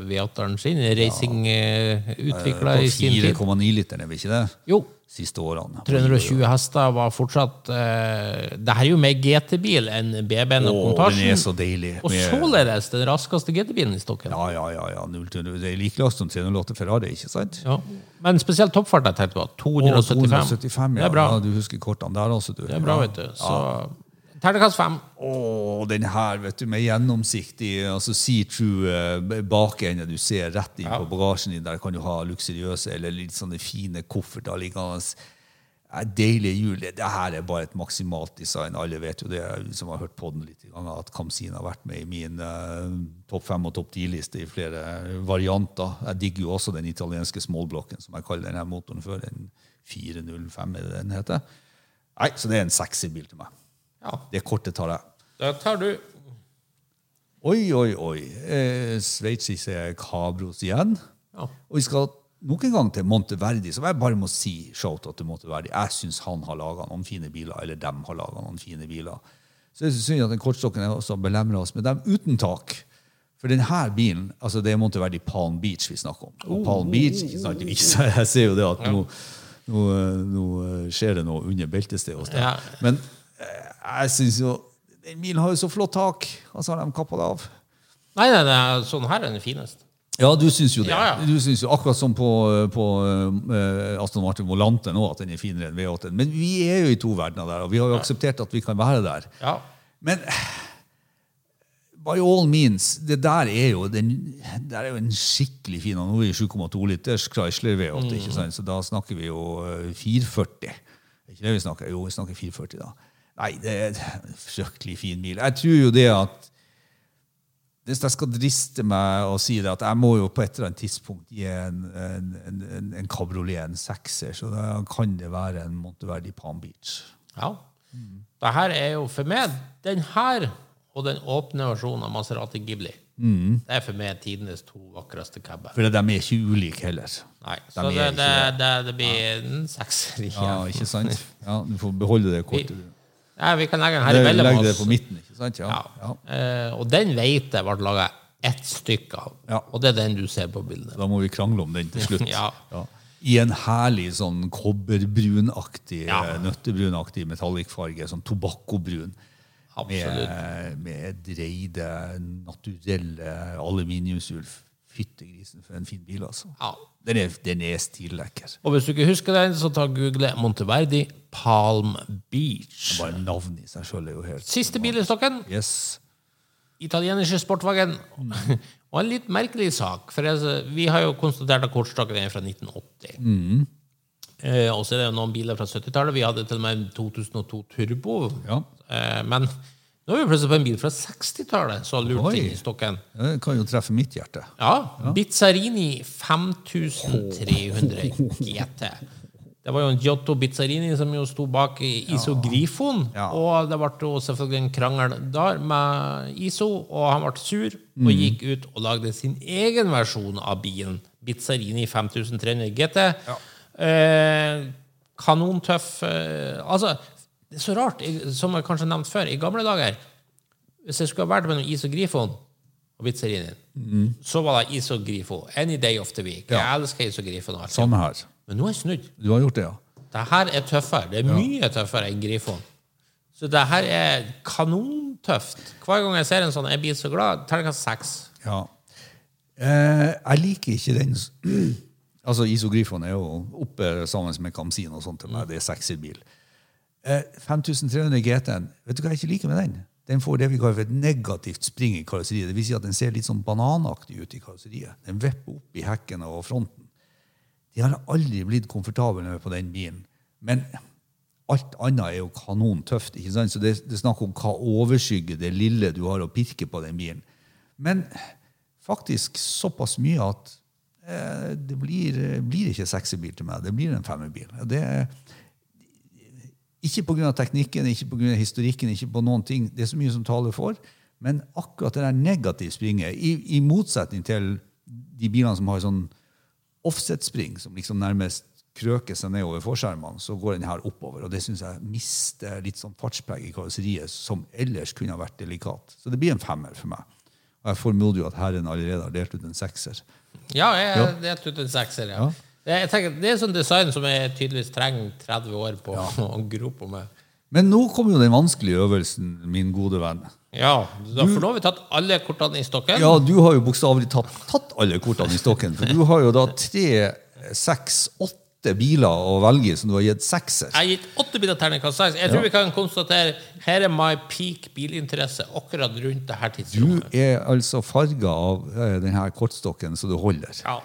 V8-eren sin. racing-utvikla ja. i sin tid. 4,9 liter, er vi ikke det? Jo, Siste årene. 320 hester var fortsatt uh, Det her er jo mer GT-bil enn BB-en og Åh, den er så deilig. Og med- således den raskeste GT-bilen i stokken. Ja, ja, ja. ja 0 0. Det er like raskt som 308 Ferrari, ikke sant? Ja. Men spesielt toppfart jeg tenkte på. 275. 275, Det ja. er bra. ja. Du husker kortene der også, du. Det er bra, vet du. Så terningkast fem. Åh, den her, vet du, med gjennomsiktig altså see-through eh, bakende. Du ser rett inn på bagasjen din. Der kan du ha luksuriøse eller litt sånne fine kofferter liggende. Deilige hjul. Det her er bare et maksimalt design. Alle vet jo det, som har hørt på den litt ganger, at Kamsin har vært med i min uh, topp fem og topp ti-liste i flere varianter. Jeg digger jo også den italienske smallblokken, som jeg kaller denne motoren før. Den 405, er det den heter? Nei, så det er en sexy bil til meg. Ja. Det kortet tar jeg. Det tar du Oi, oi, oi. Eh, Sveitsiske Cabros igjen. ja. Og vi skal nok en gang til Monteverdi, som jeg bare må si shout-out til Monteverdi. Jeg syns han har laga noen fine biler, eller dem har laga noen fine biler. Så jeg synes at den kortstokken også belemrer oss med dem uten tak. For denne bilen, altså det er Monteverdi Palm Beach vi snakker om. Og Palm Beach, ikke sant, Jeg ser jo det at nå, nå, nå skjer det noe under beltestedet hos deg. Men eh, jeg syns jo Den bilen har jo så flott tak, og så har de kappa det av. Nei, nei, nei, sånn her er den fineste. Ja, du syns jo det. Ja, ja. Du synes jo Akkurat som på, på uh, Aston Martin Volante nå, at den er finere enn V8. Men vi er jo i to verdener der, og vi har jo akseptert at vi kan være der. Ja. Men by all means, det der er jo, den, der er jo en skikkelig fin Nå er vi 7,2 liters Chrysler V8, Mm. ikke sant? så da snakker vi jo eh, 440. Er ikke det vi snakker? Jo, vi snakker 440 da. Nei, det er en fryktelig fin bil. Jeg tror jo det at hvis jeg skal driste meg og si det, at jeg må jo på et eller annet tidspunkt gi en, en, en, en, en kabriolet en sekser, så da kan det være en Monteverdi Palm Beach. ja. Det her er jo for meg Den her og den åpne versjonen av Maserati Ghibli. Mm. Det er for meg tidenes to vakreste caber. For de er ikke ulike heller. Nei, De så det, det, det. det, blir en sekser igjen. Ja, ikke sant? Ja, Du får beholde det kortet. du. Ja, vi kan legge den her Legg imellom oss. det på midten, ikke sant? Ja. Ja. ja. Eh, og den vet jeg ble laga ett stykke av. Ja. Og det er den du ser på bildet. Da må vi krangle om den til slutt. Ja. I en herlig sånn kobberbrunaktig, Ja. eh, nøttebrunaktig metallikkfarge. Sånn tobakkobrun. Absolutt. Med, med dreide, naturelle aluminiumshjul. Fyttegrisen, for en fin bil, altså. Ja. Den er, den er stillekker. Og hvis du ikke husker den, så ta google Monteverdi Palm Beach. Bare navnet i seg sjøl er jo helt Siste bil i stokken. Yes. sportvagen. Sportwagen. Og en litt merkelig sak. For jeg, vi har jo konstatert at kortstokken er fra 1980. Eh, og så er det jo noen biler fra 70-tallet. Vi hadde til og med en 2002 Turbo. Ja. Eh, men nå er vi plutselig på en bil fra 60-tallet som har lurt inn i stokken. Det kan jo treffe mitt hjerte. Ja. Bizzarini 5300 GT. Det var jo en Giotto Bizzarini som jo sto bak i ISO Grifon. Ja. Og det ble jo selvfølgelig en krangel der med ISO, og han ble sur og gikk ut og lagde sin egen versjon av bilen. Bizzarini 5300 GT. Eh, kanontøff eh, Altså, det er så rart, som jeg kanskje nevnte før, i gamle dager Hvis jeg skulle ha vært mellom ISO Grifon og Bizzarini, så var det ISO Grifo. Any day of the week. Ja. Jeg elsker ISO Grifon. Samme her. Men nå er jeg snudd. Du har gjort det, ja? Det her er tøffere. Det er mye tøffere enn Grifon. Så det her er kanontøft. Hver gang jeg ser en sånn, jeg blir så glad. Terningkast seks. Ja. Eh, jeg liker ikke den Altså, Isogrifoen er jo oppe sammen med Kamsin og sånt til meg. Det er sexybil. Eh, 5300 GT-en, vet du hva jeg ikke liker med den? Den får det vi kaller for et negativt spring i karosseriet. Det vil si at den ser litt sånn bananaktig ut i karosseriet. Den vipper opp i hekken og fronten. De har aldri blitt komfortable med på den bilen. Men alt annet er jo kanontøft. ikke sant? Så det, det er snakk om hva overskygger det lille du har å pirke på den bilen. Men faktisk såpass mye at eh, det blir, blir ikke sexybil til meg. Det blir en femmerbil. Det er ikke pga. teknikken, ikke pga. historikken, ikke på noen ting. Det er så mye som taler for. Men akkurat det der negative springet, i, i motsetning til de bilene som har sånn offset-spring, som liksom nærmest krøker seg ned over forskjermene, så går den her oppover. Og det syns jeg mister litt sånn fartspreg i karosseriet, som ellers kunne ha vært delikat. Så det blir en femmer for meg. Og jeg formoder jo at herren allerede har delt ut en sekser. Ja, jeg Ja. er delt ut en sekser. Ja. Ja. Det, jeg tenker, det er sånn design som jeg tydeligvis trenger 30 år på å gro på med. Men nå kommer jo den vanskelige øvelsen, min gode venn. Ja, da, for nå har vi tatt alle kortene i stokken. Ja, du har jo bokstavelig tatt, tatt alle kortene i stokken. For du har jo da tre, seks, åtte biler å velge som du har gitt sekser. Jeg har gitt åtte biler terningkast seks. Jeg tror Ja. vi kan konstatere her er my peak bilinteresse akkurat rundt det her Du er altså farga av eh, denne kortstokken så du holder. Ja.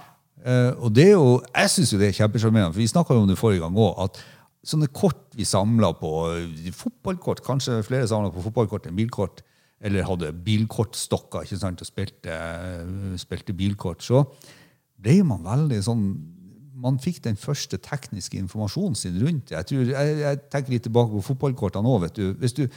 Eh, og det er jo, Jeg syns det er kjempesjarmerende, for vi snakka om det forrige gang òg, at sånne kort vi samla på eh, fotballkort Kanskje flere samla på fotballkort enn bilkort, eller hadde bilkortstokker ikke sant, og spilte, eh, spilte bilkort, så ble man veldig sånn man fikk den første tekniske informasjonen sin rundt det. Jeg, jeg, jeg tenker litt tilbake på fotballkortene òg. Hvis du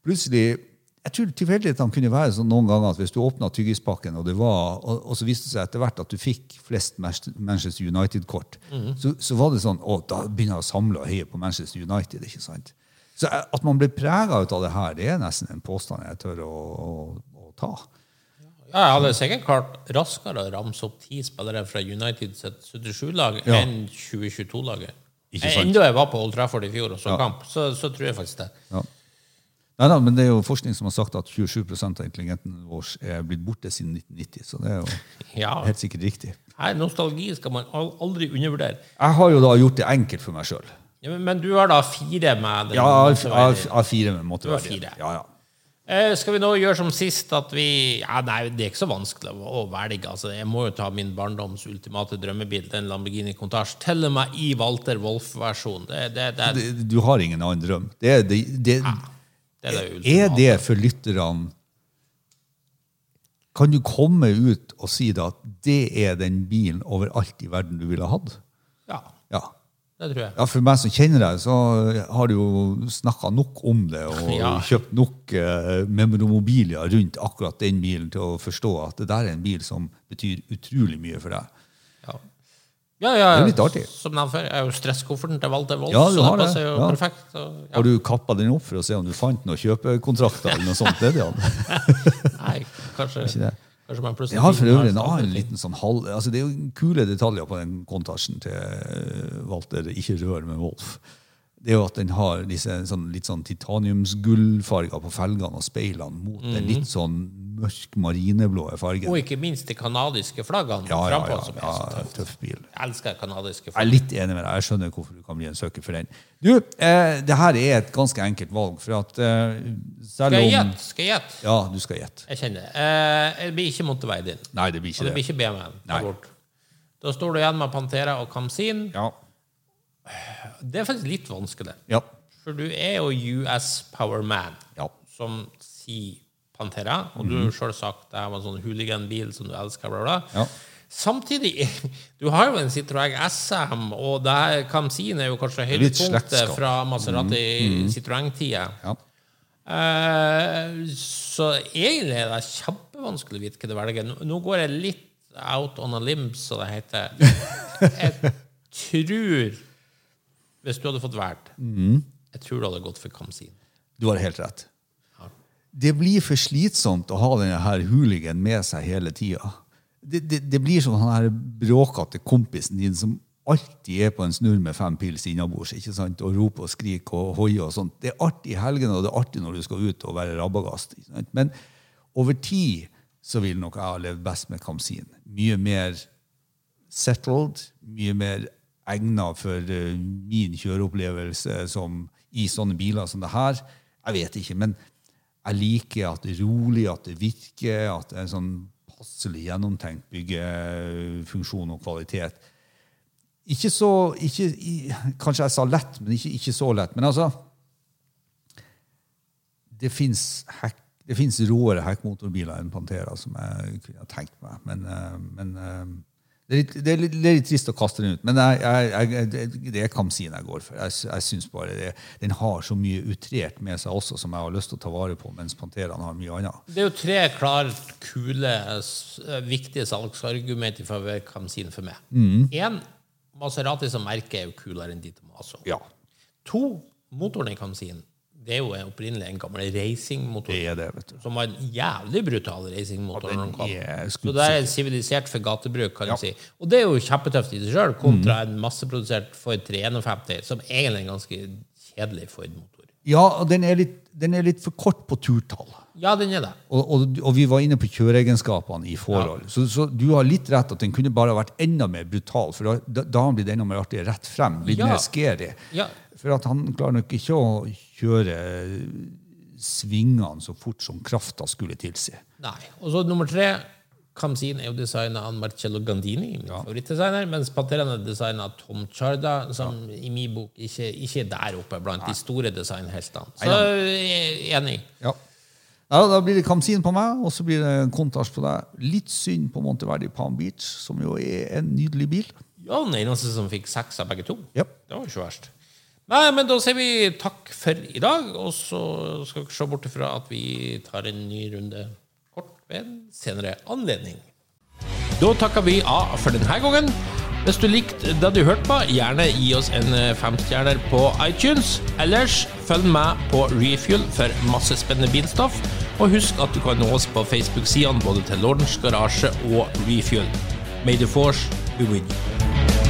plutselig jeg tror tilfeldighetene kunne være sånn noen ganger at hvis du åpna tyggispakken, og, det var, og, og så viste det seg etter hvert at du fikk flest Manchester United-kort, så, så var det sånn å, da begynner jeg å samle og heie på Manchester United. ikke sant? Så at man ble prega ut av det her, det er nesten en påstand jeg tør å, å, å ta. Ja, jeg hadde sikkert klart raskere å ramse opp ti spillere fra United 77-lag Ja. enn 2022-laget. Ikke sant? Enda jeg var på Old Trafford i fjor og så Ja. kamp, så, så tror jeg faktisk det. Ja. Nei da, men det er jo forskning som har sagt at 27% av intelligenten vår er blitt borte siden 1990, så det er jo Ja. helt sikkert riktig. Nei, nostalgi skal man aldri undervurdere. Jeg har jo da gjort det enkelt for meg sjøl. Ja, men, men du har da fire med den. Ja, jeg har fire med fire. Ja, ja. Eh, skal vi nå gjøre som sist at vi ja, Nei, det er ikke så vanskelig å, velge. Altså, jeg må jo ta min barndoms ultimate drømmebil, den Lamborghini Countach. Til og med i Walter Wolff-versjon. Det, det, det, det, Det- Du har ingen annen drøm. Det, det, det, det er det er det for lytterne Kan du komme ut og si da at det er den bilen overalt i verden du ville hatt? Ja, Ja. det tror jeg. Ja, For meg som kjenner deg, så har du jo snakka nok om det og Ja. kjøpt nok eh, memoromobilia rundt akkurat den bilen til å forstå at det der er en bil som betyr utrolig mye for deg. Ja. Ja, Det er litt artig. Som nevnt før, jeg er jo stresskofferten til Walter Wolff, Ja, du har det det, ja. perfekt. Ja. Har du kappa den opp for å se om du fant noen kjøpekontrakter eller noe sånt? Det. Nei, kanskje, Ikke det. Jeg har for øvrig en annen liten sånn halv... Altså det er jo kule detaljer på den kontasjen til eh, Walter Ikke rør med Wolf. Det er jo at den har disse sånn, litt sånn titaniumsgullfarger på felgene og speilene mot den litt sånn mørk marineblå fargen. Og ikke minst de kanadiske flaggene Ja, ja, ja, som så ja, tøff bil. Jeg elsker kanadiske Jeg er litt enig med deg. Jeg skjønner hvorfor du kan bli en søker for den. Du, eh, det her er et ganske enkelt valg, for at eh, Skal jeg gjette? Skal jeg gjette? Ja, du skal gjette. Jeg kjenner det. Eh, det blir ikke Monteveid din. Nei, det blir Og ikke det blir ikke BMW-en. Da står du igjen med Pantera og Kamsin. Ja. Det er faktisk litt vanskelig. Ja. For du er jo US Power Man, Ja. som sier Pantera. Og du har selv sagt det her var en sånn hooligan-bil som du elsker. Bla, bla. Ja. Samtidig, du har jo en Citroën SM, og det her Kamsin er jo kanskje høydepunktet fra Maserati Citroën-tida. ja. Uh, så egentlig er det kjempevanskelig å vite hva du velger. Nå, går jeg litt out on a limb, som det heter. Jeg tror Hvis du hadde fått valgt Jeg tror du hadde gått for Kamsin. Du har helt rett. Det blir for slitsomt å ha denne her hooligan med seg hele tida. Det, det, det blir som den bråkete kompisen din som alltid er på en snurr med fem pils innabords ikke sant? og roper og skriker og hoier og sånt. Det er artig i helgene, og det er artig når du skal ut og være rabagast. Men over tid så vil nok jeg ha levd best med Kamsin. Mye mer settled, mye mer egnet for eh, min kjøreopplevelse som, i sånne biler som det her. Jeg vet ikke, men jeg liker at det er rolig, at det virker, at det er en sånn passelig gjennomtenkt byggefunksjon og kvalitet. Ikke så ikke, Kanskje jeg sa lett, men ikke, ikke så lett. Men altså Det fins råere hekkmotorbiler enn Pantera, som jeg kunne tenkt meg. Men, eh, men eh, det, er litt, det, er litt, det er litt trist å kaste den ut. Men jeg, jeg, jeg, det, er Kamsin jeg går for. Jeg, jeg synes bare det, Den har så mye utrert med seg også, som jeg har lyst til å ta vare på, mens Panteraen har mye annet. Det er jo tre klart kule, viktige salgsargumenter for Kamsin for meg. Én, Maserati som merke er jo kulere enn de Tomaso. Ja, To, motoren i Kamsin. Det er jo en- opprinnelig en gammel racingmotor. det er det, vet du. Som var en jævlig brutal racingmotor. Ja, den er Så det er sivilisert for gatebruk, kan Ja. du si. Og det er jo kjempetøft i seg sjøl, kontra en masseprodusert Ford 351, som egentlig er en ganske kjedelig Ford-motor. Ja, og den er, litt, den er litt for kort på turtall. Ja, den er det. Og, og, og vi var inne på kjøreegenskapene i forhold. Så, så du har litt rett at den kunne bare vært enda mer brutal, for da, da har den blitt enda mer artig rett frem. Litt Ja. mer scary. Ja. For at han klarer nok ikke å kjøre svingene så fort som krafta skulle tilsi. Nei. Og så nummer tre. Kamsin er jo designa av Marcello Gandini, min favorittdesigner, mens Panteraen er designa av Tom Charda, som i min bok ikke, ikke er der oppe blant de store designheltene. Så jeg er enig. Ja. Ja, da blir det Kamsin på meg, og så blir det Contas på deg. Litt synd på Monteverdi Palm Beach, som jo er en nydelig bil. Ja, den eneste som fikk seks av begge to. Ja. Det var jo ikke verst. Nei, men da sier vi takk for i dag, og så skal dere se bort ifra at vi tar en ny runde kort ved en senere anledning. Da takker vi av for denne gangen. Hvis du likte det du hørte på, gjerne gi oss en femstjerner på iTunes. Ellers følg med på Refuel for masse spennende bilstoff. Og husk at du kan nå oss på Facebook-sidene både til Lordens Garasje og Refuel. May the force be with you.